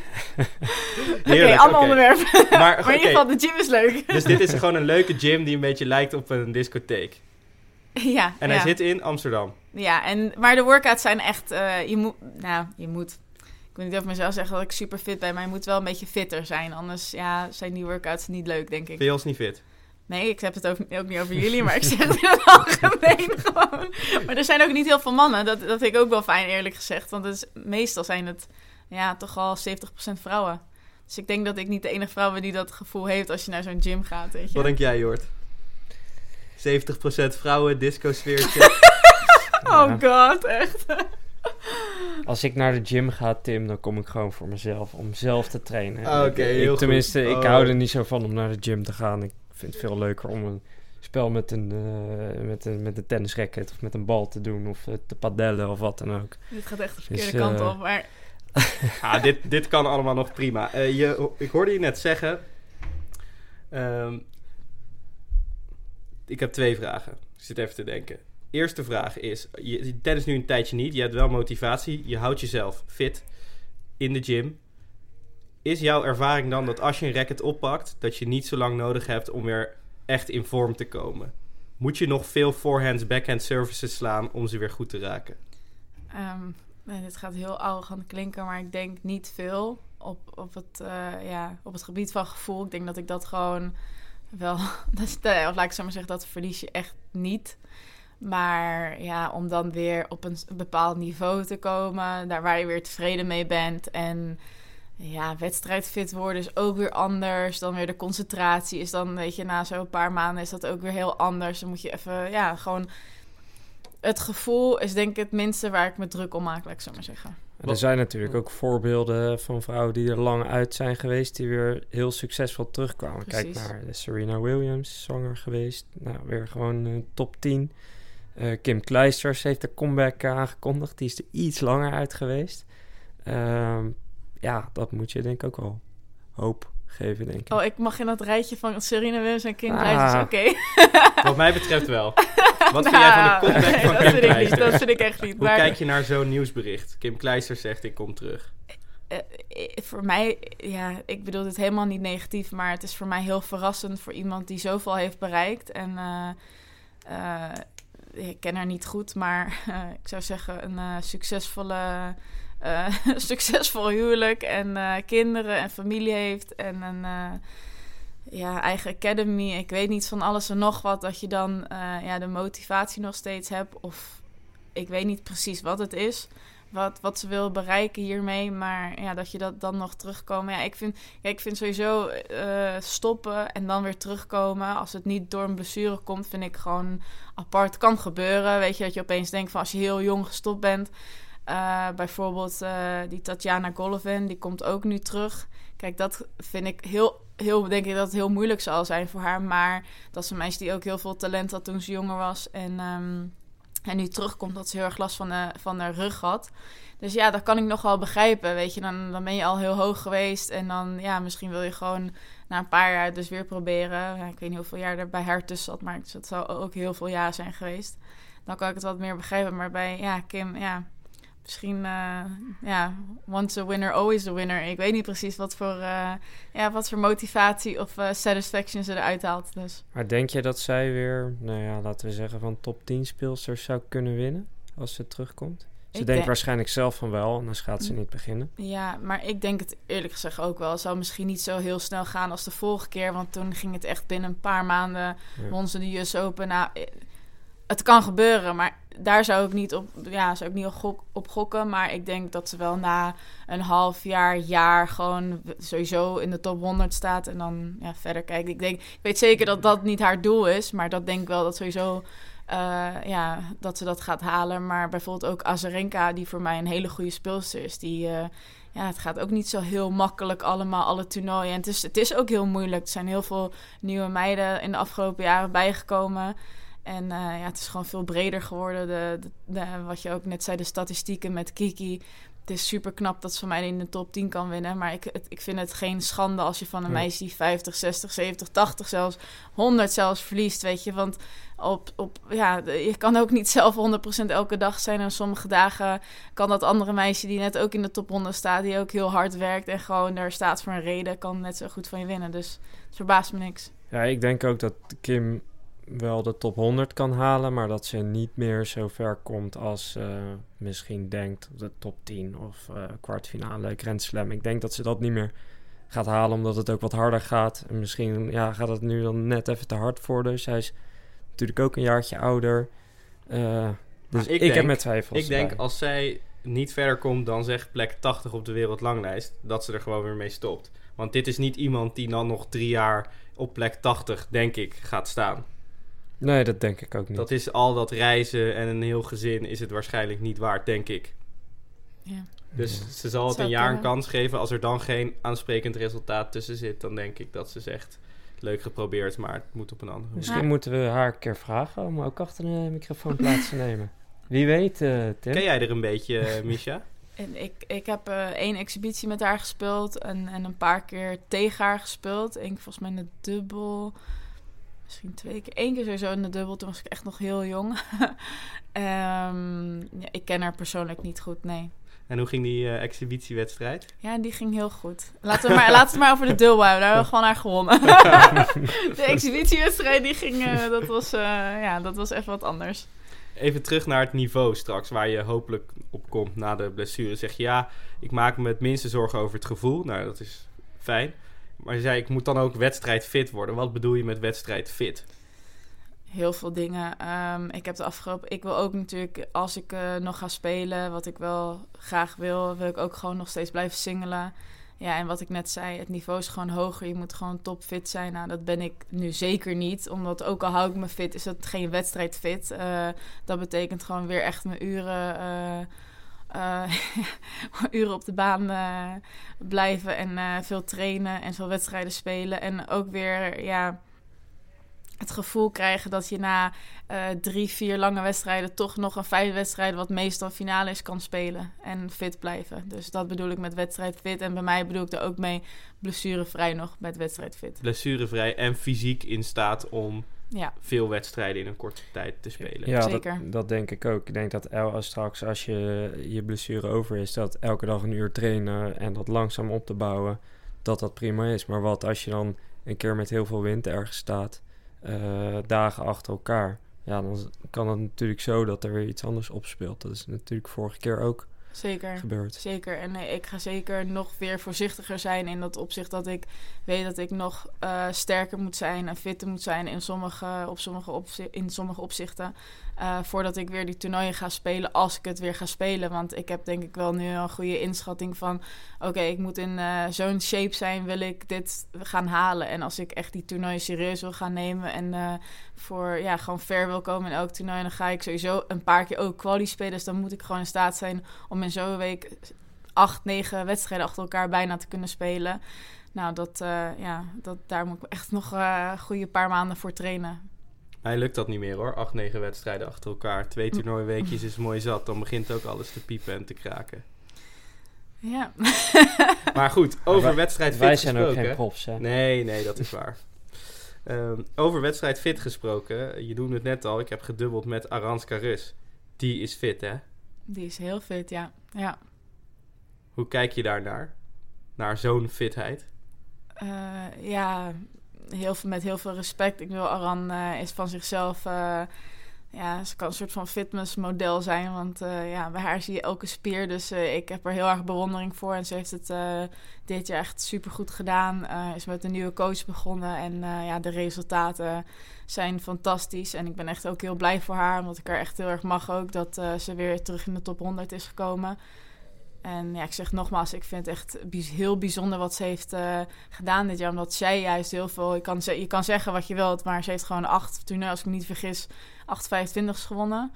Oké, Heerlijk, ander oké. onderwerp. Maar, maar in ieder geval, de gym is leuk. Dus dit is gewoon een leuke gym die een beetje lijkt op een discotheek. [laughs] ja, En ja. hij zit in Amsterdam. Ja, en, maar de workouts zijn echt... eh, je moet... Nou, je moet... Ik wil niet over mezelf zeggen dat ik super fit ben, maar je moet wel een beetje fitter zijn. Anders ja, zijn die workouts niet leuk, denk ik. Vind je ons niet fit? Nee, ik heb het ook, ook niet over jullie, maar ik [laughs] zeg het in het algemeen [laughs] gewoon. Maar er zijn ook niet heel veel mannen. Dat, dat vind ik ook wel fijn, eerlijk gezegd. Want het is, meestal zijn het ja, toch al 70% vrouwen. Dus ik denk dat ik niet de enige vrouw ben die dat gevoel heeft als je naar zo'n gym gaat, weet je. Wat denk jij, Jort? 70% vrouwen, disco-sfeertje. [laughs] Oh Ja. god, echt. Als ik naar de gym ga, Tim, dan kom ik gewoon voor mezelf om zelf te trainen. Ah, oké, Ik- ik- heel goed. Tenminste, ik Oh. hou er niet zo van om naar de gym te gaan. Ik vind het veel leuker om een spel met een, eh, met een, met een tennisracket of met een bal te doen of eh, te padellen of wat dan ook. Dit gaat echt de Dus, verkeerde kant eh, op. Maar [laughs] Ah, dit, dit kan allemaal nog prima. Eh, je, ik hoorde je net zeggen... ehm, ik heb twee vragen. Ik zit even te denken. Eerste vraag is... Je, tennis nu een tijdje niet. Je hebt wel motivatie. Je houdt jezelf fit in de gym. Is jouw ervaring dan dat als je een racket oppakt... dat je niet zo lang nodig hebt om weer echt in vorm te komen? Moet je nog veel forehands, backhand services slaan... om ze weer goed te raken? ehm, nee, dit gaat heel arrogant klinken, maar ik denk niet veel op, op, het, eh, ja, op het gebied van gevoel. Ik denk dat ik dat gewoon wel, [laughs] dat laat ik zo maar zeggen, dat verlies je echt niet. Maar ja, om dan weer op een bepaald niveau te komen, daar waar je weer tevreden mee bent. En ja, wedstrijdfit worden is ook weer anders. Dan weer de concentratie is dan, weet je, na zo'n paar maanden is dat ook weer heel anders. Dan moet je even, ja, gewoon... Het gevoel is denk ik het minste waar ik me druk om maak, laat ik zo maar zeggen. Er zijn natuurlijk ook voorbeelden van vrouwen die er lang uit zijn geweest, die weer heel succesvol terugkwamen. Kijk naar Serena Williams, zanger geweest. Nou, weer gewoon uh, top 10. Uh, Kim Kleisters heeft de comeback aangekondigd. Die is er iets langer uit geweest. Uh, ja, dat moet je denk ik ook wel hoop geven, denk ik. Oh, ik mag in dat rijtje van Serena Williams en Kim ah. oké. [laughs] Wat mij betreft wel. Wat vind jij van de nou, comeback van Kim Kleisters? Dat vind ik echt niet. Hoe kijk je naar zo'n nieuwsbericht? Kim Kleisters zegt, ik kom terug. Uh, voor mij, ja, ik bedoel dit helemaal niet negatief, maar het is voor mij heel verrassend voor iemand die zoveel heeft bereikt. En uh, ik ken haar niet goed, maar [laughs] ik zou zeggen een succesvolle [laughs] uh, succesvol huwelijk en uh, kinderen en familie heeft en een uh, ja, eigen academy. Ik weet niet van alles en nog wat, dat je dan ja, de motivatie nog steeds hebt. Of ik weet niet precies wat het is, wat, wat ze wil bereiken hiermee. Maar ja, dat je dat dan nog terugkomen. Ja, ik vind, ik vind sowieso stoppen en dan weer terugkomen. Als het niet door een blessure komt, vind ik gewoon apart. Kan gebeuren. Weet je, dat je opeens denkt van als je heel jong gestopt bent uh, bijvoorbeeld uh, die Tatjana Golovin, die komt ook nu terug. Kijk, dat vind ik heel, heel, denk ik dat het heel moeilijk zal zijn voor haar. Maar dat is een meisje die ook heel veel talent had toen ze jonger was. En, um, en nu terugkomt dat ze heel erg last van de, van de rug had. Dus ja, dat kan ik nog wel begrijpen. Weet je, dan, dan ben je al heel hoog geweest. En dan, ja, misschien wil je gewoon na een paar jaar dus weer proberen. Ik weet niet hoeveel jaar er bij haar tussen zat, maar het zou ook heel veel jaar zijn geweest. Dan kan ik het wat meer begrijpen. Maar bij ja, Kim, ja, misschien, uh, ja, once a winner, always a winner. Ik weet niet precies wat voor, uh, ja, wat voor motivatie of uh, satisfaction ze eruit haalt. Dus. Maar denk je dat zij weer, nou ja, laten we zeggen, van top 10 speelsters zou kunnen winnen als ze terugkomt? Ze denkt waarschijnlijk zelf van wel, anders gaat ze niet beginnen. Ja, maar ik denk het eerlijk gezegd ook wel. Het zou misschien niet zo heel snel gaan als de vorige keer. Want toen ging het echt binnen een paar maanden. Ja. Won ze de US Open. Nou, het kan gebeuren, maar daar zou ik niet op, ja, zou ik niet op, gokken. Maar ik denk dat ze wel na een half jaar, jaar gewoon sowieso in de top 100 staat. En dan ja, verder kijken. Ik, denk, ik weet zeker dat dat niet haar doel is. Maar dat denk ik wel dat sowieso uh, ja, dat ze dat gaat halen. Maar bijvoorbeeld ook Azarenka, die voor mij een hele goede speelster is. Die, uh, ja, het gaat ook niet zo heel makkelijk allemaal, alle toernooien. En het is, het is ook heel moeilijk. Er zijn heel veel nieuwe meiden in de afgelopen jaren bijgekomen. En uh, ja, het is gewoon veel breder geworden. De, de, wat je ook net zei, de statistieken met Kiki. Het is super knap dat ze van mij in de top 10 kan winnen. Maar ik, het, ik vind het geen schande als je van een meisje die 50, 60, 70, 80 zelfs, 100 zelfs verliest. Weet je, want op, op, ja, je kan ook niet zelf 100% elke dag zijn. En sommige dagen kan dat andere meisje die net ook in de top 100 staat, die ook heel hard werkt en gewoon daar staat voor een reden, kan net zo goed van je winnen. Dus het verbaast me niks. Ja, ik denk ook dat Kim wel de top 100 kan halen, maar dat ze niet meer zo ver komt als ze misschien denkt de top 10 of uh, kwartfinale Grand Slam. Ik denk dat ze dat niet meer gaat halen, omdat het ook wat harder gaat. En misschien ja, gaat het nu dan net even te hard voor. Dus hij is natuurlijk ook een jaartje ouder. Uh, dus ik, heb met twijfels. Ik denk als zij niet verder komt dan zeg plek 80 op de wereldlanglijst, dat ze er gewoon weer mee stopt. Want dit is niet iemand die dan nog drie jaar op plek 80, denk ik, gaat staan. Nee, dat denk ik ook niet. Dat is al dat reizen en een heel gezin is het waarschijnlijk niet waard, denk ik. Ja. Dus ze zal het een jaar een kans geven. Als er dan geen aansprekend resultaat tussen zit, dan denk ik dat ze zegt: leuk geprobeerd, maar het moet op een andere manier. Misschien moeten we haar een keer vragen om ook achter de microfoon plaats te nemen. [laughs] Wie weet, uh, Tim. Ken jij er een beetje, uh, [laughs] Misha? En ik, ik heb uh, één exhibitie met haar gespeeld en, en een paar keer tegen haar gespeeld. Eén volgens mij in de dubbel misschien twee keer. Eén keer sowieso in de dubbel. Toen was ik echt nog heel jong. um, [laughs] ja, ik ken haar persoonlijk niet goed, nee. En hoe ging die uh, exhibitiewedstrijd? Ja, die ging heel goed. Laten we, maar, laten we maar over de dubbel hebben. Daar hebben we gewoon naar gewonnen. [laughs] de exhibitiewedstrijd, die ging... Uh, dat, was, uh, ja, dat was even wat anders. Even terug naar het niveau straks, waar je hopelijk op komt na de blessure. Zeg je, ja, ik maak me het minste zorgen over het gevoel. Nou, dat is fijn. Maar je zei, ik moet dan ook wedstrijdfit worden. Wat bedoel je met wedstrijdfit? Heel veel dingen. Ehm, ik heb de afgelopen... Ik wil ook natuurlijk, als ik eh, nog ga spelen... wat ik wel graag wil... wil ik ook gewoon nog steeds blijven singelen. Ja, en wat ik net zei, het niveau is gewoon hoger. Je moet gewoon topfit zijn. Nou, dat ben ik nu zeker niet. Omdat ook al hou ik me fit, is dat geen wedstrijdfit. Uh, dat betekent gewoon weer echt mijn uren... Uh, uh, [laughs] uren op de baan uh, blijven en uh, veel trainen en veel wedstrijden spelen. En ook weer ja, het gevoel krijgen dat je na drie, vier lange wedstrijden toch nog een vijf wedstrijden, wat meestal finale is, kan spelen en fit blijven. Dus dat bedoel ik met wedstrijd fit. En bij mij bedoel ik er ook mee blessurevrij nog met wedstrijd fit. Blessurevrij en fysiek in staat om ja. veel wedstrijden in een korte tijd te spelen. Ja, Zeker. Dat, dat denk ik ook. Ik denk dat el, als straks als je je blessure over is, dat elke dag een uur trainen en dat langzaam op te bouwen, dat dat prima is. Maar wat als je dan een keer met heel veel wind ergens staat, uh, dagen achter elkaar, ja, dan kan het natuurlijk zo dat er weer iets anders opspeelt. Dat is natuurlijk vorige keer ook Zeker. Zeker. En nee, ik ga zeker nog weer voorzichtiger zijn in dat opzicht dat ik weet dat ik nog uh, sterker moet zijn en fitter moet zijn in sommige, op sommige, in sommige opzichten. Uh, voordat ik weer die toernooien ga spelen, als ik het weer ga spelen. Want ik heb denk ik wel nu een goede inschatting van... oké, ik moet in uh, zo'n shape zijn, wil ik dit gaan halen. En als ik echt die toernooien serieus wil gaan nemen... en uh, voor ja, gewoon ver wil komen in elk toernooi... dan ga ik sowieso een paar keer ook quali spelen. Dus dan moet ik gewoon in staat zijn om in zo'n week... acht, negen wedstrijden achter elkaar bijna te kunnen spelen... Nou, dat, ja, dat, daar moet ik echt nog een goede paar maanden voor trainen. Mij lukt dat niet meer hoor. Acht, negen wedstrijden achter elkaar. Twee toernooiweekjes is mooi zat. Dan begint ook alles te piepen en te kraken. Ja. [laughs] maar goed, over wij, wedstrijd fit Wij zijn gesproken. ook geen profs, hè? Nee, nee, dat is waar. um, over wedstrijd fit gesproken. Je doet het net al. Ik heb gedubbeld met Aranska Rus. Die is fit, hè? Die is heel fit, ja. ja. Hoe kijk je daar naar? Naar zo'n fitheid? Uh, ja, heel veel, met heel veel respect. Ik wil Aran uh, is van zichzelf. Uh, ja, ze kan een soort van fitnessmodel zijn. Want uh, ja, bij haar zie je elke spier. Dus ik heb er heel erg bewondering voor. En ze heeft het dit jaar echt super goed gedaan. is met een nieuwe coach begonnen. En ja, de resultaten zijn fantastisch. En ik ben echt ook heel blij voor haar. Omdat ik haar echt heel erg mag ook. Dat ze weer terug in de top 100 is gekomen. En ja, ik zeg nogmaals, ik vind het echt heel bijzonder wat ze heeft uh, gedaan dit jaar. Omdat zij juist heel veel... Je kan, je kan zeggen wat je wilt, maar ze heeft gewoon acht toernooien, als ik me niet vergis, 8,25's gewonnen.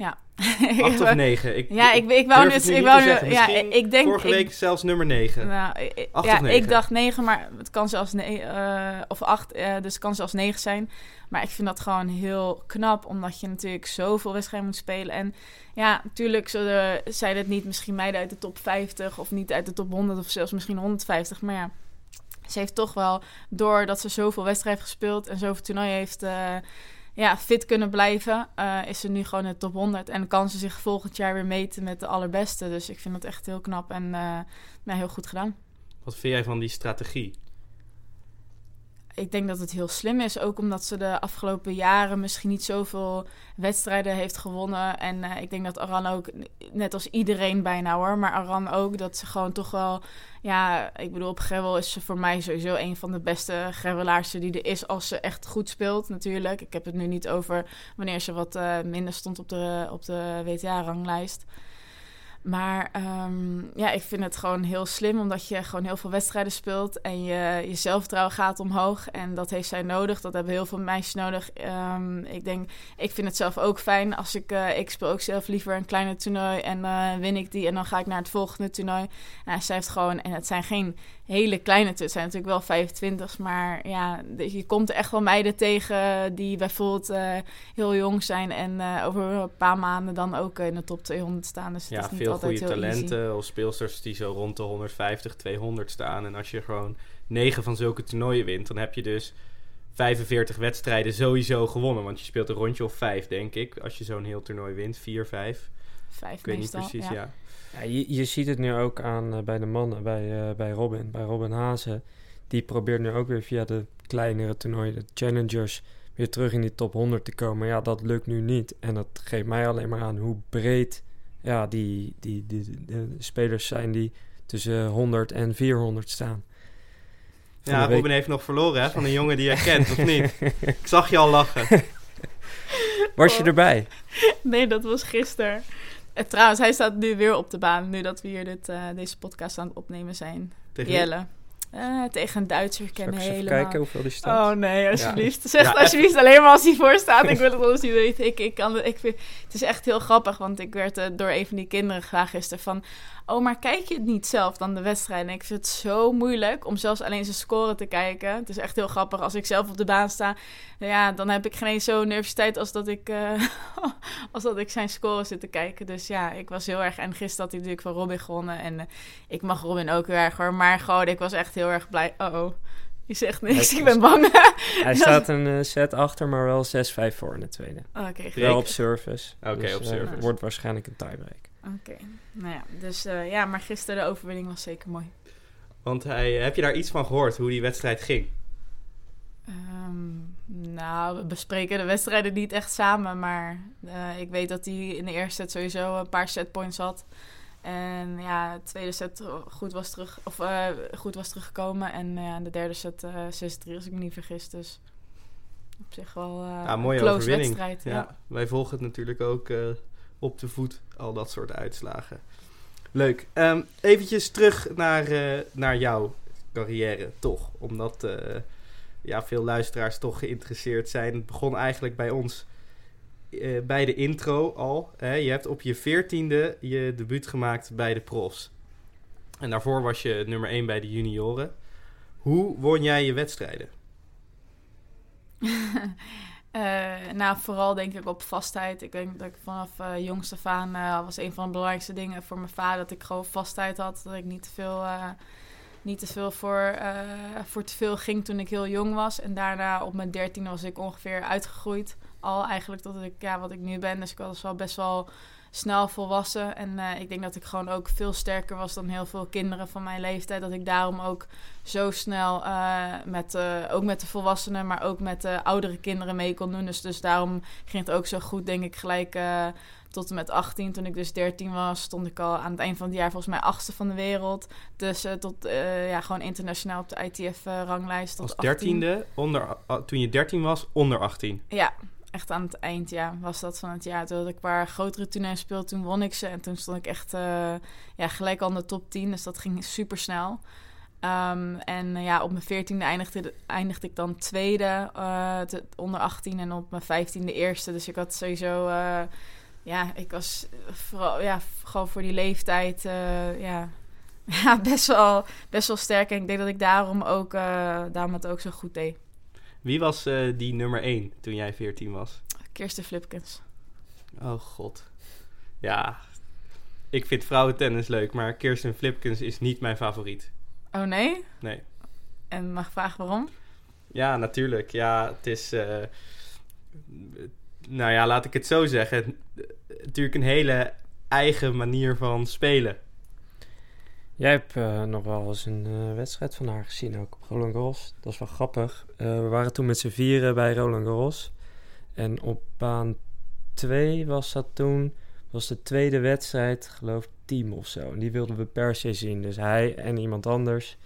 Ja. 8 [laughs] of 9? Ik, ja, ik, ik wou nu... Ik wou nu ja, ik denk... Vorige week ik, zelfs nummer 9. Nou, ik, Acht ja, of negen? ik dacht 9, maar het kan zelfs... Ne uh, of 8, uh, dus het kan zelfs 9 zijn. Maar ik vind dat gewoon heel knap, omdat je natuurlijk zoveel wedstrijden moet spelen. En ja, natuurlijk zullen, zijn het niet misschien meiden uit de top 50 of niet uit de top 100 of zelfs misschien 150. Maar ja, ze heeft toch wel, doordat ze zoveel wedstrijden heeft gespeeld en zoveel toernooien heeft... Uh, ja, fit kunnen blijven, uh, is ze nu gewoon in de top 100. En kan ze zich volgend jaar weer meten met de allerbeste. Dus ik vind dat echt heel knap en ja, heel goed gedaan. Wat vind jij van die strategie? Ik denk dat het heel slim is, ook omdat ze de afgelopen jaren misschien niet zoveel wedstrijden heeft gewonnen. En uh, ik denk dat Aran ook, net als iedereen bijna hoor, maar Aran ook, dat ze gewoon toch wel, ja, ik bedoel, op gravel is ze voor mij sowieso een van de beste gravelaarsen die er is als ze echt goed speelt natuurlijk. Ik heb het nu niet over wanneer ze wat uh, minder stond op de, op de WTA-ranglijst. Maar um, ja, ik vind het gewoon heel slim, omdat je gewoon heel veel wedstrijden speelt en je, je zelfvertrouwen gaat omhoog. En dat heeft zij nodig. Dat hebben heel veel meisjes nodig. Um, ik denk, ik vind het zelf ook fijn als ik, uh, ik speel ook zelf liever een kleine toernooi en uh, win ik die en dan ga ik naar het volgende toernooi. Nou, zij heeft gewoon, en het zijn geen hele kleine het zijn natuurlijk wel 25, maar ja, je komt er echt wel meiden tegen die bijvoorbeeld uh, heel jong zijn en over een paar maanden dan ook in de top 200 staan. Dus het ja, is niet veel altijd goede heel talenten easy. of speelsters die zo rond de 150, 200 staan. En als je gewoon negen van zulke toernooien wint, dan heb je dus 45 wedstrijden sowieso gewonnen. Want je speelt een rondje of vijf, denk ik, als je zo'n heel toernooi wint. Vier, vijf. Vijf ik weet meestal, niet precies, ja. ja. Ja, je, je ziet het nu ook aan uh, bij de mannen, bij, uh, bij Robin, bij Robin Hazen. Die probeert nu ook weer via de kleinere toernooien, de challengers, weer terug in die top 100 te komen. Ja, dat lukt nu niet. En dat geeft mij alleen maar aan hoe breed ja, die, die, die, die de spelers zijn die tussen 100 en 400 staan. van Ja. Robin heeft nog verloren hè, van een jongen die jij kent, of niet? [laughs] Ik zag je al lachen. [laughs] Was je Oh. erbij? Nee, dat was gisteren. En trouwens, hij staat nu weer op de baan, nu dat we hier dit, eh, deze podcast aan het opnemen zijn. Tegen- Jelle. Eh, tegen een Deze Zal ken ik eens even helemaal. kijken hoeveel die staat? Oh nee, alsjeblieft. Zeg Ja, alsjeblieft alleen maar als hij voor staat. Ik [laughs] wil het anders niet weten. Ik, ik kan het, ik vind, het is echt heel grappig, want ik werd eh, door een van die kinderen gevraagd gisteren van... Oh, maar kijk je het niet zelf dan de wedstrijd? En ik vind het zo moeilijk om zelfs alleen zijn score te kijken. Het is echt heel grappig. Als ik zelf op de baan sta, ja, dan heb ik geen eens zo'n nervositeit als dat ik, eh, [laughs] als dat ik zijn score zit te kijken. Dus ja, ik was heel erg... En gisteren had hij natuurlijk van Robin gewonnen. En eh, ik mag Robin ook heel erg hoor. Maar gewoon, ik was echt heel erg blij. Oh, oh. Je zegt niks, ik ben bang. [laughs] Hij [laughs] staat een eh, set achter, maar wel 6-5 voor in de tweede. Oké, Break. Wel op service. Oké, Dus, op service. wordt waarschijnlijk een tiebreak. Oké, nou ja, dus eh, ja, maar gisteren de overwinning was zeker mooi. Want hij, heb je daar iets van gehoord, hoe die wedstrijd ging? Ehm, nou, we bespreken de wedstrijden niet echt samen, maar eh, ik weet dat hij in de eerste set sowieso een paar setpoints had. En ja, de tweede set goed was, terug, of, eh, goed was teruggekomen. En eh, ja, in de derde set eh 6-3 als ik me niet vergis. Dus op zich wel eh Ja, mooie een close overwinning. wedstrijd. Ja, Ja. wij volgen het natuurlijk ook eh, op de voet, al dat soort uitslagen. Leuk. Ehm eventjes terug naar, eh, naar jouw carrière, toch. Omdat eh, ja, veel luisteraars toch geïnteresseerd zijn. Het begon eigenlijk bij ons eh, bij de intro al. Hè? Je hebt op je veertiende je debuut gemaakt bij de profs. En daarvoor was je nummer 1 bij de junioren. Hoe won jij je wedstrijden? [laughs] Eh, nou, vooral denk ik op vastheid. Ik denk dat ik vanaf eh jongste af aan eh, was een van de belangrijkste dingen voor mijn vader dat ik gewoon vastheid had. Dat ik niet te veel, niet te veel voor, voor te veel ging toen ik heel jong was. En daarna op mijn dertiende was ik ongeveer uitgegroeid. Al eigenlijk tot ik, ja, wat ik nu ben. Dus ik was wel best wel snel volwassen. En eh, ik denk dat ik gewoon ook veel sterker was dan heel veel kinderen van mijn leeftijd. Dat ik daarom ook zo snel eh, met, eh, ook met de volwassenen, maar ook met de oudere kinderen mee kon doen. Dus, dus daarom ging het ook zo goed, denk ik, gelijk tot en met 18. Toen ik dus 13 was, stond ik al aan het eind van het jaar volgens mij achtste van de wereld. Dus tot, ja, gewoon internationaal op de ITF-ranglijst. Als tot 18. dertiende, onder, toen je 13 was, onder 18. Ja, echt aan het eind, ja, was dat van het jaar. Toen had ik een paar grotere toernooien speelde, toen won ik ze. En toen stond ik echt eh, ja, gelijk al in de top 10. Dus dat ging super snel. Ehm, en eh, ja, op mijn veertiende eindigde, eindigde ik dan tweede te- onder 18 en op mijn vijftiende eerste. Dus ik had sowieso, ja, ik was vooral, ja, gewoon voor die leeftijd, ja, [laughs] ja best, wel, best wel sterk. En ik denk dat ik daarom ook, daarom het ook zo goed deed. Wie was eh, die nummer 1 toen jij 14 was? Kirsten Flipkens. Oh god. Ja, ik vind vrouwentennis leuk, maar Kirsten Flipkens is niet mijn favoriet. Oh nee? Nee. En mag ik vragen waarom? Ja, natuurlijk. Ja, het is... eh, nou ja, laat ik het zo zeggen. Natuurlijk een hele eigen manier van spelen. Jij hebt eh, nog wel eens een eh, wedstrijd van haar gezien, ook op Roland Garros. Dat is wel grappig. Eh, we waren toen met z'n vieren bij Roland Garros. En op baan 2 was dat toen, was de tweede wedstrijd, geloof ik, team of zo. En die wilden we per se zien. Dus hij en iemand anders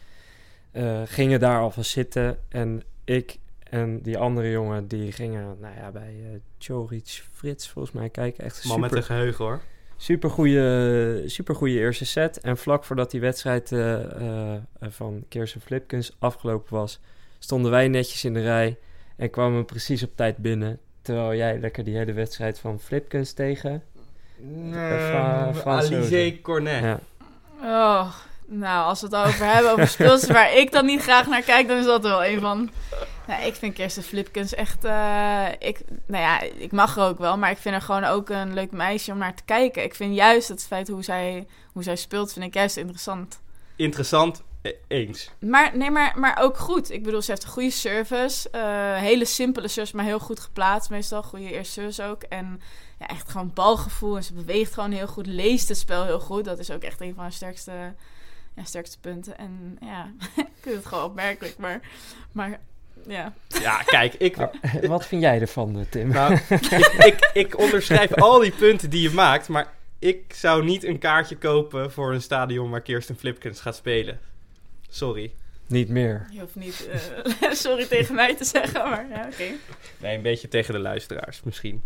gingen daar alvast zitten. En ik en die andere jongen, die gingen nou ja, bij uh, Choric Frits volgens mij kijken. Echt Man super, met een geheugen hoor. Super goede, super goede eerste set. En vlak voordat die wedstrijd eh, uh, van Flipkens afgelopen was, stonden wij netjes in de rij en kwamen precies op tijd binnen. Terwijl jij lekker die hele wedstrijd van Flipkens tegen. Uh, Alizé Cornet. Ja. Oh, nou, als we het over hebben, over speelsters waar ik dan niet graag naar kijk, dan is dat er wel een van. Nou, ik vind Kirsten Flipkens echt... Uh, ik, nou ja, ik mag er ook wel, maar ik vind haar gewoon ook een leuk meisje om naar te kijken. Ik vind juist het feit hoe zij, hoe zij speelt, vind ik juist interessant. Interessant, eens. Maar, nee, maar, maar ook goed. Ik bedoel, ze heeft een goede service. Uh, hele simpele service, maar heel goed geplaatst meestal. Goede eerste service ook. En ja, echt gewoon balgevoel. En ze beweegt gewoon heel goed. Leest het spel heel goed. Dat is ook echt een van haar sterkste, ja, sterkste punten. En ja, [laughs] ik vind het gewoon opmerkelijk. Maar, maar ja. Ja, kijk, ik... [laughs] Wat vind jij ervan, Tim? Nou, [laughs] ik, ik, ik onderschrijf al die punten die je maakt, maar ik zou niet een kaartje kopen voor een stadion waar Kirsten Flipkens gaat spelen. Sorry. Niet meer. Je hoeft niet uh, sorry tegen mij te zeggen, maar ja, oké. Nee, een beetje tegen de luisteraars misschien.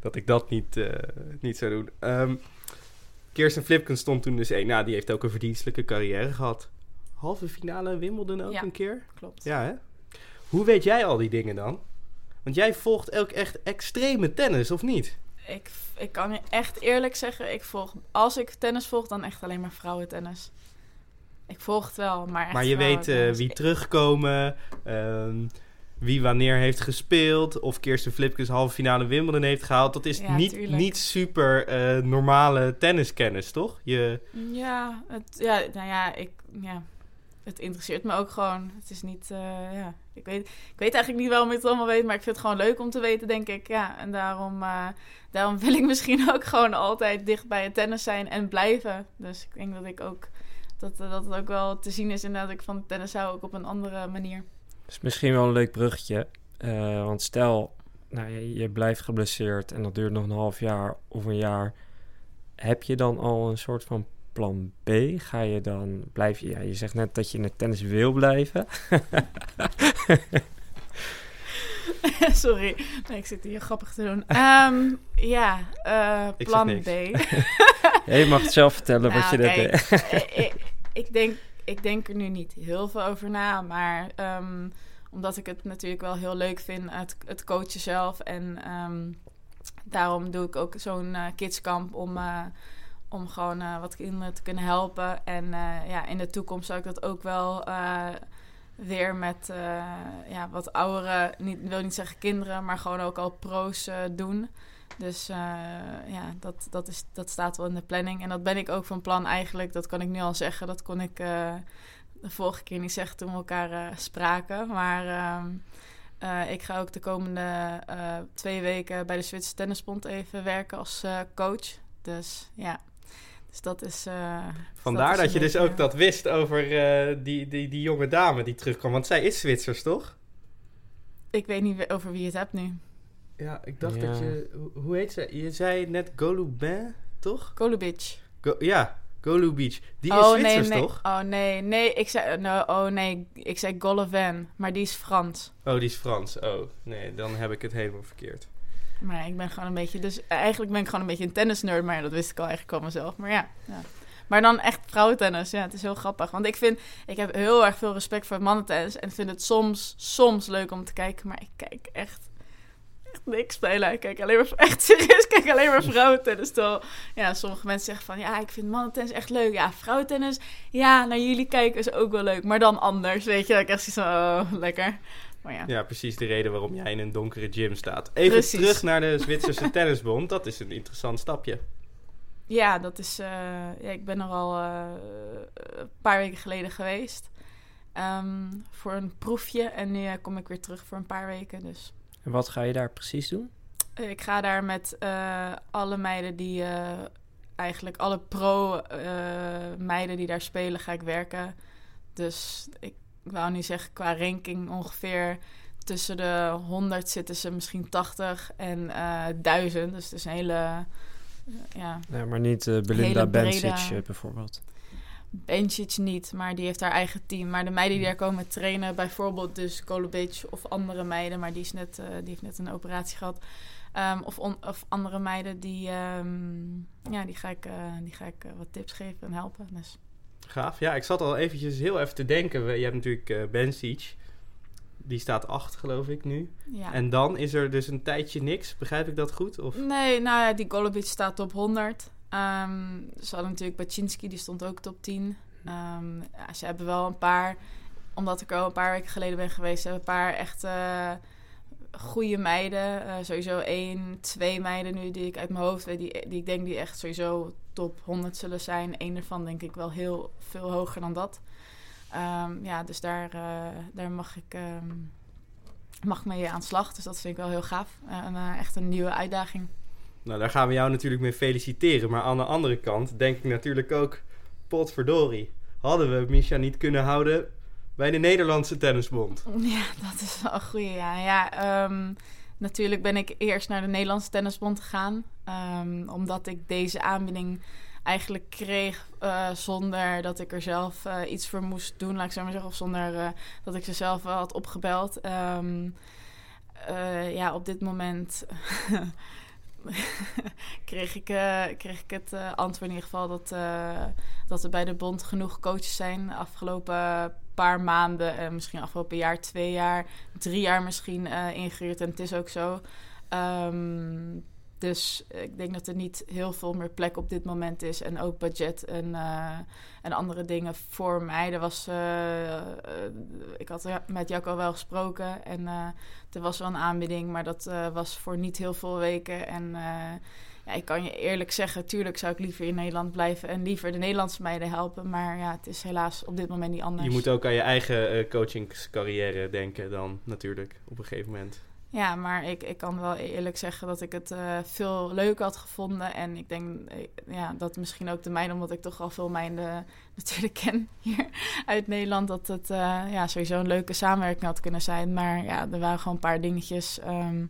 Dat ik dat niet, uh, niet zou doen. Um, Kirsten Flipken stond toen dus één. Nou, die heeft ook een verdienstelijke carrière gehad. Halve finale Wimbledon ook Ja. een keer. Klopt. Ja, hè? Hoe weet jij al die dingen dan? Want jij volgt ook echt extreme tennis, of niet? Ik, ik kan je echt eerlijk zeggen, ik volg, als ik tennis volg, dan echt alleen maar vrouwentennis. Ik volg het wel, maar echt maar je weet eh, wie terugkomen, ehm, wie wanneer heeft gespeeld, of Kirsten Flipkens halve finale Wimbledon heeft gehaald. Dat is Ja, niet, tuurlijk. niet super eh, normale tenniskennis, toch? Je, Ja, het, ja, nou ja, ik, ja, het interesseert me ook gewoon. Het is niet, eh, ja, ik weet, ik weet eigenlijk niet waarom ik het allemaal weet, maar ik vind het gewoon leuk om te weten, denk ik. Ja, en daarom, eh, daarom wil ik [laughs] misschien ook gewoon altijd dicht bij het tennis zijn en blijven. Dus ik denk dat ik ook, dat, dat het ook wel te zien is inderdaad dat ik van tennis hou, ook op een andere manier. Is misschien wel een leuk bruggetje. Eh, want stel, nou, je, je blijft geblesseerd en dat duurt nog een half jaar of een jaar. Heb je dan al een soort van plan B? Ga je dan, blijf je, ja, je zegt net dat je in het tennis wil blijven. [laughs] Sorry, nee, ik zit hier grappig te doen. Ehm, ja, eh, Ik plan. B. [laughs] Ja, je mag het zelf vertellen wat je Nou, net kijk, deed. eh, ik, ik, denk, ik denk er nu niet heel veel over na, maar ehm, omdat ik het natuurlijk wel heel leuk vind, het, het coachen zelf. En ehm, daarom doe ik ook zo'n eh, kidskamp om, eh, om gewoon eh, wat kinderen te kunnen helpen. En ja, in de toekomst zou ik dat ook wel weer met ja, wat oudere, niet, wil niet zeggen kinderen, maar gewoon ook al pro's doen. Dus eh, ja, dat, dat, is, dat staat wel in de planning. En dat ben ik ook van plan eigenlijk. Dat kan ik nu al zeggen. Dat kon ik eh, de vorige keer niet zeggen toen we elkaar eh, spraken. Maar ehm, eh, ik ga ook de komende twee weken bij de Zwitserse Tennisbond even werken als coach. Dus ja, dus dat is... vandaar is dat, je dus ook dat wist over die, die, die jonge dame die terugkwam. Want zij is Zwitsers, toch? Ik weet niet over wie je het hebt nu. Ja, ik dacht Ja. dat je... hoe- heet ze? Je zei net Golubin, toch? Golubic. Go, ja, Golubic. Die is oh, Zwitsers, nee, nee. toch? Oh nee, nee, ik zei, no, oh nee, ik zei Golovin, maar die is Frans. Oh, die is Frans. Oh, nee, dan heb ik het helemaal verkeerd. Maar ik ben gewoon een beetje, dus eigenlijk ben ik gewoon een beetje een tennisnerd, maar ja, dat wist ik al eigenlijk al mezelf. Maar ja, ja. Maar dan echt vrouwentennis, ja, het is heel grappig. Want ik vind, ik heb heel erg veel respect voor mannentennis en vind het soms, soms leuk om te kijken, maar ik kijk echt niks spelen. Ik kijk alleen maar, [laughs] echt serieus, kijk alleen maar vrouwentennis. Terwijl, ja, sommige mensen zeggen van, ja, ik vind mannentennis echt leuk. Ja, vrouwentennis, ja, naar jullie kijken is ook wel leuk, maar dan anders, weet je. Ik echt oh, lekker. Maar ja. Ja, precies de reden waarom jij in een donkere gym staat. Even Precies. terug naar de Zwitserse [laughs] Tennisbond. Dat is een interessant stapje. Ja, dat is. eh, ja, ik ben er al eh, een paar weken geleden geweest. ehm, voor een proefje. En nu kom ik weer terug voor een paar weken. Dus En wat ga je daar precies doen? eh, ik ga daar met eh, alle meiden die. eh, eigenlijk alle pro-meiden die daar spelen, ga ik werken. Dus ik wou nu zeggen, qua ranking ongeveer tussen de 100 zitten ze misschien 80 en eh 1000. Dus het is een hele. ja, Ja, maar niet Belinda Bencic bijvoorbeeld. Bencic niet, maar die heeft haar eigen team. Maar de meiden die daar komen trainen, bijvoorbeeld dus Golubic of andere meiden, maar die, is net, eh, die heeft net een operatie gehad. Ehm, of, on- of andere meiden, die, ehm, ja, die ga ik, eh, die ga ik eh, wat tips geven en helpen. Dus. Gaaf. Ja, ik zat al eventjes heel even te denken. Je hebt natuurlijk Bencic. Die staat 8, geloof ik, nu. Ja. En dan is er dus een tijdje niks. Begrijp ik dat goed? Of? Nee, nou ja, die Golubic staat top 100. Ehm, ze hadden natuurlijk Baczynski, die stond ook top 10. Ehm, ja, ze hebben wel een paar, omdat ik al een paar weken geleden ben geweest, ze hebben een paar echt eh, goede meiden. Eh, sowieso één, twee meiden nu die ik uit mijn hoofd weet, die, die ik denk die echt sowieso top 100 zullen zijn. Eén ervan denk ik wel heel veel hoger dan dat. Ehm, ja, dus daar, eh, daar mag ik ehm, mag mee aan de slag. Dus dat vind ik wel heel gaaf. Eh, en, eh, echt een nieuwe uitdaging. Nou, daar gaan we jou natuurlijk mee feliciteren. Maar aan de andere kant denk ik natuurlijk ook... Potverdorie. Hadden we Misha niet kunnen houden bij de Nederlandse Tennisbond? [laughs] Ja, dat is wel een goede. Ja, ja ehm, natuurlijk ben ik eerst naar de Nederlandse Tennisbond gegaan. ehm, omdat ik deze aanbieding eigenlijk kreeg eh, zonder dat ik er zelf eh, iets voor moest doen, laat ik zo maar zeggen, of zonder eh, dat ik ze zelf had opgebeld. Ehm, eh, ja, op dit moment [laughs] [laughs] kreeg, ik, eh, kreeg ik het eh, antwoord in ieder geval dat, eh, dat er bij de bond genoeg coaches zijn de afgelopen paar maanden, en misschien afgelopen jaar, twee jaar, drie jaar misschien eh ingehuurd. En het is ook zo. Ehm, dus ik denk dat er niet heel veel meer plek op dit moment is. En ook budget en, eh, en andere dingen voor mij. Er was, eh, eh, ik had met Jacco wel gesproken. En er was wel een aanbieding. Maar dat was voor niet heel veel weken. En ja, ik kan je eerlijk zeggen, tuurlijk zou ik liever in Nederland blijven. En liever de Nederlandse meiden helpen. Maar ja, het is helaas op dit moment niet anders. Je moet ook aan je eigen coachingscarrière denken dan natuurlijk op een gegeven moment. Ja, maar ik, ik kan wel eerlijk zeggen dat ik het eh, veel leuker had gevonden. En ik denk eh, ja, dat misschien ook de meiden, omdat ik toch al veel meiden [laughs] natuurlijk ken hier uit Nederland, dat het eh, ja, sowieso een leuke samenwerking had kunnen zijn. Maar ja, er waren gewoon een paar dingetjes. ehm,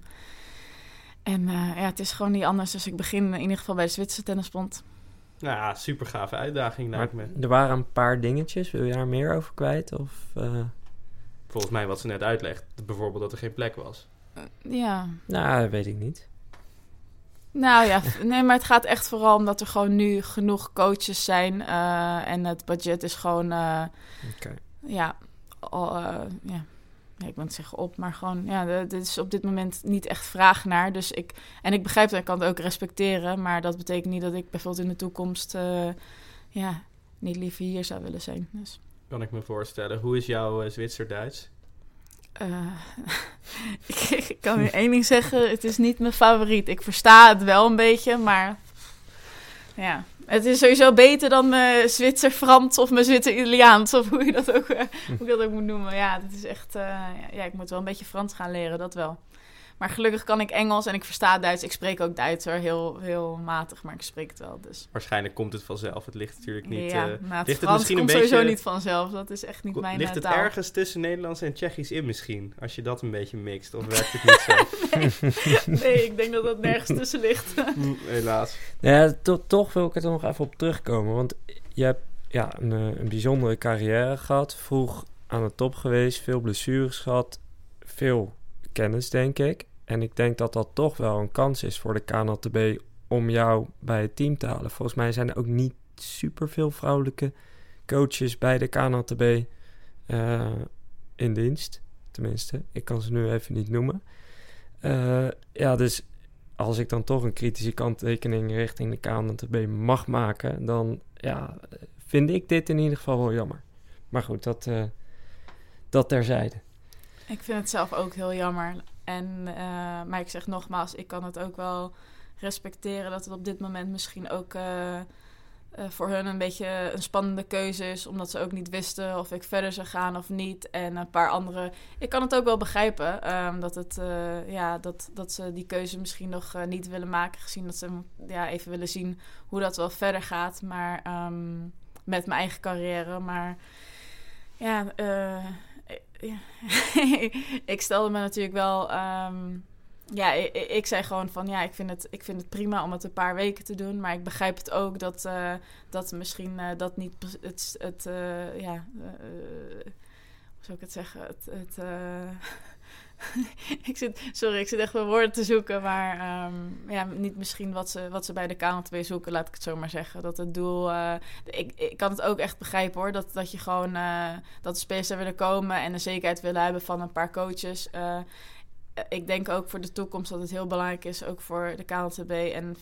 en eh, ja, het is gewoon niet anders. Dus ik begin in ieder geval bij de Zwitserse Tennisbond. Nou ja, super gave uitdaging lijkt Maar me. er waren een paar dingetjes. Wil je daar meer over kwijt? Of, eh, Volgens mij wat ze net uitlegt. Bijvoorbeeld dat er geen plek was. Ja, Nou, weet ik niet. Nou ja, nee, maar het gaat echt vooral omdat er gewoon nu genoeg coaches zijn. eh, en het budget is gewoon, eh, Oké. ja, al, eh, ja, ja, ik wil niet zeggen op, maar gewoon, ja, er er is op dit moment niet echt vraag naar. Dus ik, en ik begrijp dat ik kan het ook respecteren, maar dat betekent niet dat ik bijvoorbeeld in de toekomst, eh, ja, niet liever hier zou willen zijn. Dus. Kan ik me voorstellen. Hoe is jouw Zwitser-Duits? Eh, [laughs] ik, kan nu één ding zeggen, het is niet mijn favoriet. Ik versta het wel een beetje, maar ja. Het is sowieso beter dan mijn Zwitser-Frans of mijn Zwitser-Italiaans, of hoe je dat ook, eh, hoe ik dat ook moet noemen. Ja, dat is echt, eh, ja, ik moet wel een beetje Frans gaan leren, dat wel. Maar gelukkig kan ik Engels en ik versta Duits. Ik spreek ook Duits hoor, heel, heel matig, maar ik spreek het wel. Dus. Waarschijnlijk komt het vanzelf. Het ligt natuurlijk niet... ja, eh, maar het ligt het misschien een komt sowieso beetje- niet vanzelf. Dat is echt niet mijn ligt eh, het taal. ergens tussen Nederlands en Tsjechisch in misschien? Als je dat een beetje mixt. Of werkt het niet zo? [laughs] Nee, ik denk dat dat nergens tussen ligt. Hm, [laughs] Helaas. Ja, to- toch wil ik er nog even op terugkomen. Want je hebt ja, een, eh, een bijzondere carrière gehad. Vroeg aan de top geweest. Veel blessures gehad. Veel kennis, denk ik. En ik denk dat dat toch wel een kans is voor de KNLTB om jou bij het team te halen. Volgens mij zijn er ook niet super veel vrouwelijke coaches bij de KNLTB eh, in dienst. Tenminste, ik kan ze nu even niet noemen. Eh, ja, dus als ik dan toch een kritische kanttekening richting de KNTB mag maken, dan ja, vind ik dit in ieder geval wel jammer. Maar goed, dat, eh, dat terzijde. Ik vind het zelf ook heel jammer. En, eh, maar ik zeg nogmaals, ik kan het ook wel respecteren dat het op dit moment misschien ook eh, eh, voor hun een beetje een spannende keuze is. Omdat ze ook niet wisten of ik verder zou gaan of niet. En een paar andere. Ik kan het ook wel begrijpen dat, het, ja, dat, dat ze die keuze misschien nog niet willen maken. Gezien dat ze ja, even willen zien hoe dat wel verder gaat. Maar ehm, met mijn eigen carrière. Maar ja, [laughs] ik stelde me natuurlijk wel. ehm, ja, ik, ik zei gewoon van ja, ik vind, het, ik vind het prima om het een paar weken te doen. Maar ik begrijp het ook dat, eh, dat misschien eh, dat niet het, het eh, ja, hoe zou ik het zeggen? Het, het, [laughs] [laughs] ik zit, sorry, ik zit echt mijn woorden te zoeken. Maar ehm, ja, niet misschien wat ze, wat ze bij de KNTB zoeken, laat ik het zo maar zeggen. Dat het doel. eh, ik, ik kan het ook echt begrijpen hoor. Dat, dat je gewoon. eh, dat de spelers er willen komen en de zekerheid willen hebben van een paar coaches. Eh, ik denk ook voor de toekomst dat het heel belangrijk is, ook voor de KNTB. En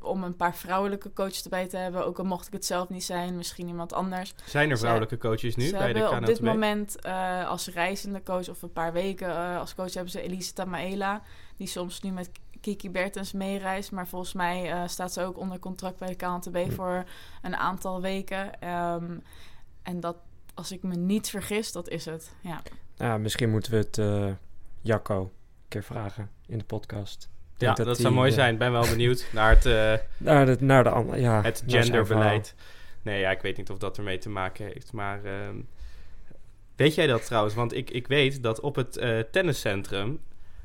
om een paar vrouwelijke coaches erbij te hebben. Ook al mocht ik het zelf niet zijn, misschien iemand anders. Zijn er Ze- vrouwelijke coaches nu Ze bij de hebben op dit KNLTB? moment eh, als reizende coach of een paar weken eh, als coach hebben ze Elise Tamaela. Die soms nu met Kiki Bertens meereist. Maar volgens mij eh, staat ze ook onder contract bij de KNTB Hm. voor een aantal weken. Ehm, en dat, als ik me niet vergis, dat is het. Ja. Ja, misschien moeten we het eh, Jacco een keer vragen in de podcast. Ja, dat, die, zou mooi eh, zijn. Ik ben wel benieuwd naar het, eh, [laughs] Naar de, naar de andere, ja. het genderbeleid. Nee, ja, ik weet niet of dat ermee te maken heeft. Maar ehm, weet jij dat trouwens? Want ik, ik weet dat op het eh, tenniscentrum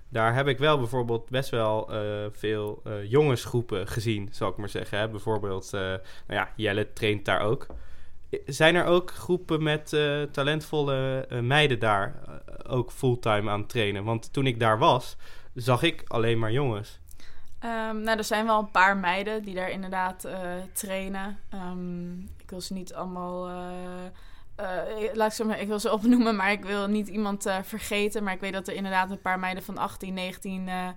Daar heb ik wel bijvoorbeeld best wel veel jongensgroepen gezien, zal ik maar zeggen. Hè? Bijvoorbeeld, nou ja, Jelle traint daar ook. Zijn er ook groepen met talentvolle meiden daar ook fulltime aan het trainen? Want toen ik daar was, zag ik alleen maar jongens. Ehm, nou, er zijn wel een paar meiden die daar inderdaad eh, trainen. Ehm, ik wil ze niet allemaal. eh, eh, laat ik, zo maar, ik wil ze [laughs] opnoemen, maar ik wil niet iemand vergeten. Maar ik weet dat er inderdaad een paar meiden van 18, 19 eh,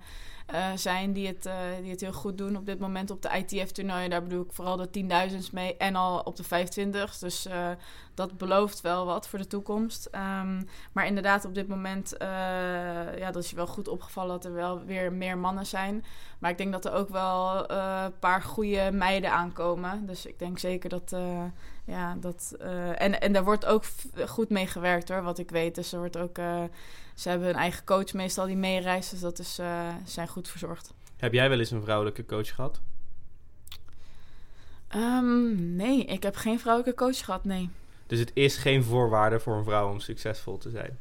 eh, zijn die het, die het heel goed doen op dit moment op de ITF-toernooien. Daar bedoel ik vooral de 10.000's mee en al op de 25. Dus dat belooft wel wat voor de toekomst. Ehm, maar inderdaad, op dit moment eh, ja, dat is je wel goed opgevallen dat er wel weer meer mannen zijn. Maar ik denk dat er ook wel eh, een paar goede meiden aankomen. Dus ik denk zeker dat. eh, ja, dat en, en daar wordt ook goed mee gewerkt hoor, wat ik weet. Dus er wordt ook. ze hebben een eigen coach meestal die meereist. Dus dat is, zijn goed verzorgd. Heb jij wel eens een vrouwelijke coach gehad? Ehm, nee, ik heb geen vrouwelijke coach gehad, nee. Dus het is geen voorwaarde voor een vrouw om succesvol te zijn.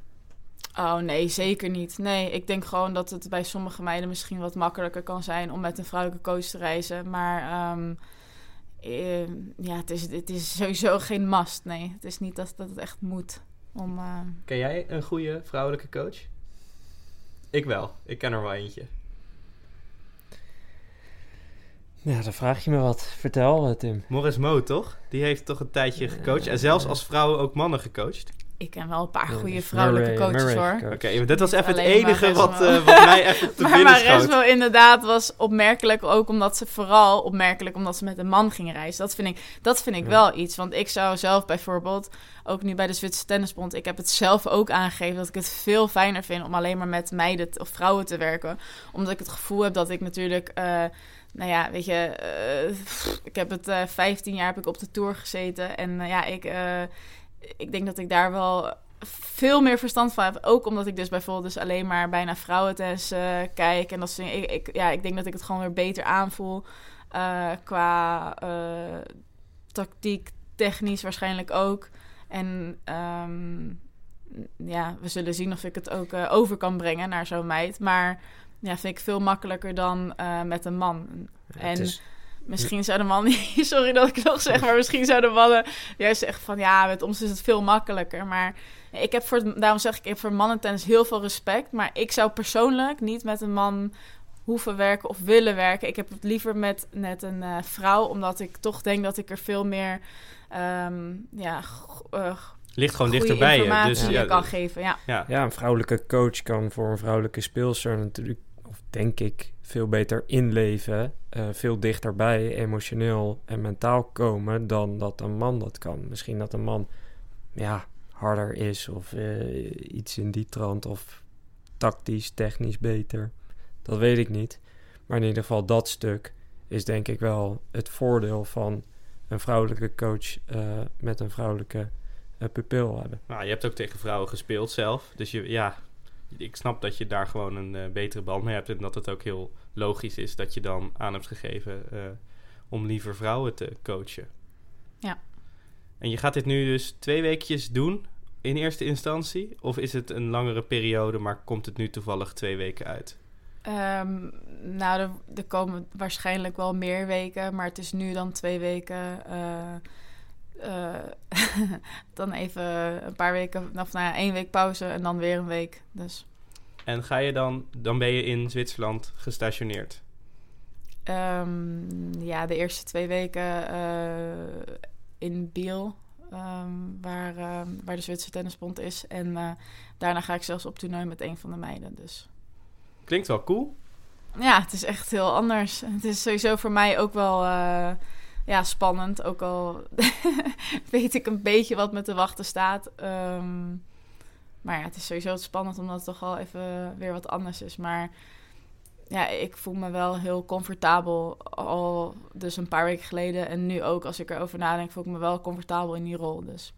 Oh nee, zeker niet. Nee, ik denk gewoon dat het bij sommige meiden misschien wat makkelijker kan zijn om met een vrouwelijke coach te reizen. Maar ehm, eh, ja, het is, het is sowieso [laughs] geen must. Nee, het is niet dat, dat het echt moet. Om, eh, Ken jij een goede vrouwelijke coach? Ik wel. Ik ken er wel eentje. Ja, dan vraag je me wat. Vertel, eh, Tim. Morris Mo, toch? Die heeft toch een tijdje gecoacht. En zelfs als vrouw ook mannen gecoacht. ik ken wel een paar goede dus vrouwelijke Murray- coaches Murray hoor. Oké, dit was even het enige maar wat, eh, wat mij even te [laughs] Maar binnen schoot. Maresmo inderdaad was opmerkelijk ook omdat ze vooral opmerkelijk omdat ze met een man ging reizen. Dat vind ik, dat vind ik Ja. wel iets. Want ik zou zelf bijvoorbeeld, ook nu bij de Zwitserse Tennisbond, ik heb het zelf ook aangegeven dat ik het veel fijner vind om alleen maar met meiden of vrouwen te werken. Omdat ik het gevoel heb dat ik natuurlijk, eh, nou ja, weet je, eh, ik heb het eh 15 jaar heb ik op de tour gezeten. En eh, ja, ik, ik denk dat ik daar wel veel meer verstand van heb. Ook omdat ik dus bijvoorbeeld dus alleen maar bijna vrouwentennis eh kijk. En dat soort ik, ja, ik denk dat ik het gewoon weer beter aanvoel. qua tactiek, technisch waarschijnlijk ook. En ehm, ja, we zullen zien of ik het ook over kan brengen naar zo'n meid. Maar ja, vind ik veel makkelijker dan eh, met een man. Ja, En- is- Misschien zouden mannen, [laughs] sorry dat ik het nog zeg, maar misschien zouden mannen juist zeggen van ja, met ons is het veel makkelijker. Maar ik heb voor, daarom zeg ik, ik heb voor mannentennis heel veel respect. Maar ik zou persoonlijk niet met een man hoeven werken of willen werken. Ik heb het liever met net een eh, vrouw, omdat ik toch denk dat ik er veel meer ehm, ja, eh, Ligt gewoon dichterbij je. informatie Dus ja, kan geven. Ja. ja. Ja, een vrouwelijke coach kan voor een vrouwelijke speelster natuurlijk, denk ik, veel beter inleven. eh, veel dichterbij, emotioneel en mentaal komen dan dat een man dat kan. Misschien dat een man ja, harder is of eh, iets in die trant of tactisch, technisch beter. Dat weet ik niet. Maar in ieder geval dat stuk is denk ik wel het voordeel van een vrouwelijke coach eh, met een vrouwelijke pupil hebben. Nou, je hebt ook tegen vrouwen gespeeld zelf. Dus je, ja, ik snap dat je daar gewoon een eh, betere band mee hebt. En dat het ook heel logisch is dat je dan aan hebt gegeven eh, om liever vrouwen te coachen. Ja. En je gaat dit nu dus twee weekjes doen in eerste instantie? Of is het een langere periode, maar komt het nu toevallig twee weken uit? Ehm, nou, er, er komen waarschijnlijk wel meer weken, maar het is nu dan twee weken. eh, eh, [laughs] dan even een paar weken, of nou ja, één week pauze en dan weer een week. Dus En ga je dan, dan ben je in Zwitserland gestationeerd. ehm, ja, de eerste twee weken eh, in Biel, ehm, waar, ehm, waar de Zwitserse tennisbond is. En eh, daarna ga ik zelfs op toernooi met een van de meiden. Dus Klinkt wel cool. Ja, het is echt heel anders. Het is sowieso voor mij ook wel ja, spannend. Ook al [laughs] weet ik een beetje wat me te wachten staat. Ehm, maar ja, het is sowieso spannend omdat het toch wel even weer wat anders is. Maar ja, ik voel me wel heel comfortabel. Al dus een paar weken geleden. En nu ook, als ik erover nadenk, voel ik me wel comfortabel in die rol. Dus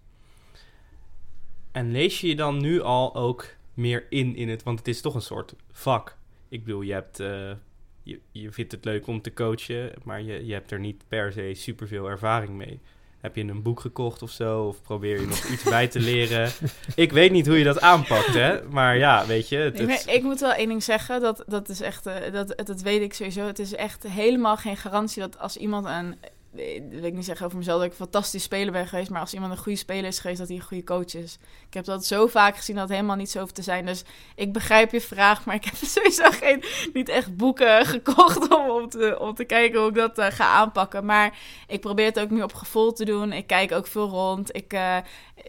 En lees je je dan nu al ook meer in in het, want het is toch een soort vak. Ik bedoel, je hebt, eh, je, je vindt het leuk om te coachen, maar je, je hebt er niet per se superveel ervaring mee. Heb je een boek gekocht of zo? Of probeer je nog iets bij te [laughs] leren? Ik weet niet hoe je dat aanpakt, hè? Maar ja, weet je. Het, Ik, het- ik moet wel één ding zeggen, dat, dat is echt, eh, dat, dat weet ik sowieso. Het is echt helemaal geen garantie dat als iemand een, wil ik niet zeggen over mezelf dat ik een fantastisch speler ben geweest, maar als iemand een goede speler is geweest, dat hij een goede coach is. Ik heb dat zo vaak gezien dat het helemaal niet zo hoeft te zijn. Dus ik begrijp je vraag, maar ik heb [laughs] sowieso geen, niet echt boeken [laughs] gekocht om, om, te, om te kijken hoe ik dat eh, ga aanpakken. Maar ik probeer het ook nu op gevoel te doen. Ik kijk ook veel rond. Ik, eh,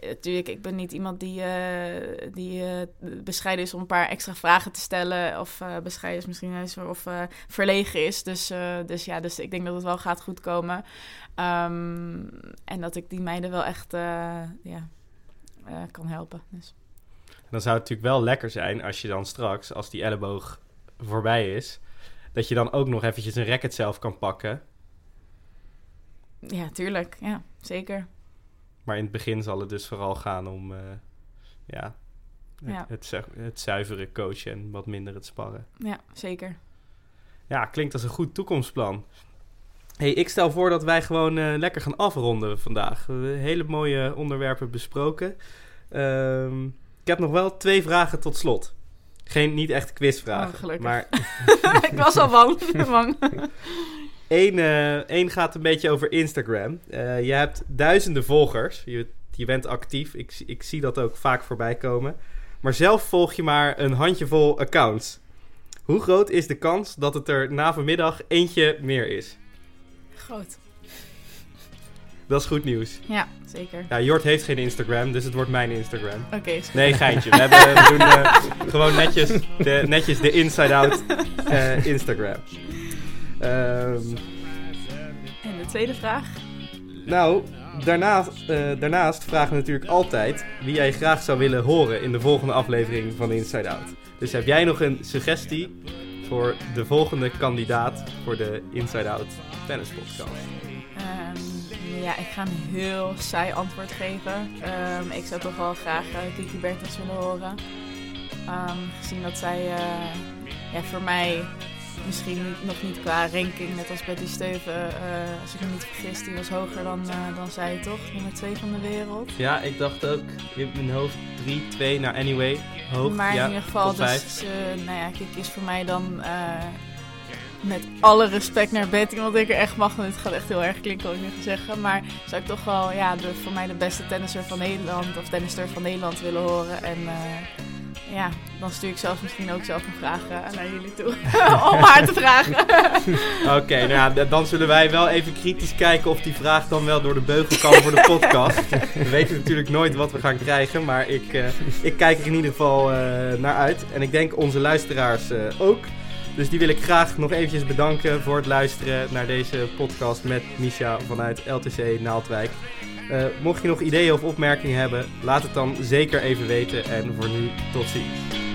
natuurlijk, ik ben niet iemand die, eh, die eh, bescheiden is om een paar extra vragen te stellen. Of eh, bescheiden is misschien eens, of eh, verlegen is. Dus, eh, dus ja, dus ik denk dat het wel gaat goed komen. Ehm, en dat ik die meiden wel echt eh, ja, eh, kan helpen. Dus. Dan zou het natuurlijk wel lekker zijn als je dan straks, als die elleboog voorbij is, dat je dan ook nog eventjes een racket zelf kan pakken. Ja, tuurlijk. Ja, zeker. Maar in het begin zal het dus vooral gaan om eh, ja, het, Ja. Het, zu- het zuivere coachen en wat minder het sparren. Ja, zeker. Ja, klinkt als een goed toekomstplan. hey, ik stel voor dat wij gewoon eh, lekker gaan afronden vandaag. We hebben hele mooie onderwerpen besproken. Ehm, ik heb nog wel twee vragen tot slot. Geen, niet echt quizvragen. Oh, maar [laughs] ik was al bang. [laughs] bang. Één, eh, één gaat een beetje over Instagram. Eh, je hebt duizenden volgers. Je, je bent actief. Ik, ik zie dat ook vaak voorbij komen. Maar zelf volg je maar een handjevol accounts. Hoe groot is de kans dat het er na vanmiddag eentje meer is? Groot. Dat is goed nieuws. Ja, zeker. Ja, Jort heeft geen Instagram, dus het wordt mijn Instagram. Oké, goed. Nee, geintje. We, [laughs] hebben, we doen eh, gewoon netjes de, netjes de inside-out eh, Instagram. Ehm, En de tweede vraag? nou, daarnaast, eh, daarnaast vragen we natuurlijk altijd wie jij graag zou willen horen in de volgende aflevering van Inside Out. Dus heb jij nog een suggestie voor de volgende kandidaat voor de Inside Out Tennis Podcast? Ehm, ja, ik ga een heel saai antwoord geven. Ehm, ik zou toch wel graag eh, Kiki Bertens willen horen. Ehm, gezien dat zij eh, ja, voor mij misschien nog niet qua ranking, net als Betty Steuven, eh, als ik me niet vergis, die was hoger dan, eh, dan zij toch? Nummer 2 van de wereld. Ja, ik dacht ook in mijn hoofd 3-2 naar Anyway. Hoog, maar ja, in ieder geval, dus, eh, nou ja, Kiki is voor mij dan met alle respect naar Betty, want ik er echt mag. En het gaat echt heel erg klinken wat ik nu ga zeggen. Maar zou ik toch wel ja, de, voor mij de beste tennisser van Nederland of tennister van Nederland willen horen. En ja, dan stuur ik zelf misschien ook zelf een vraag eh, naar jullie toe. [laughs] [laughs] Om haar te vragen. [laughs] Oké, nou ja, dan zullen wij wel even kritisch kijken of die vraag dan wel door de beugel kan voor de podcast. We weten natuurlijk nooit wat we gaan krijgen, maar ik, eh, ik kijk er in ieder geval eh, naar uit. En ik denk onze luisteraars ook. Dus die wil ik graag nog eventjes bedanken voor het luisteren naar deze podcast met Misha vanuit LTC Naaldwijk. Eh, mocht je nog ideeën of opmerkingen hebben, laat het dan zeker even weten. En voor nu, tot ziens.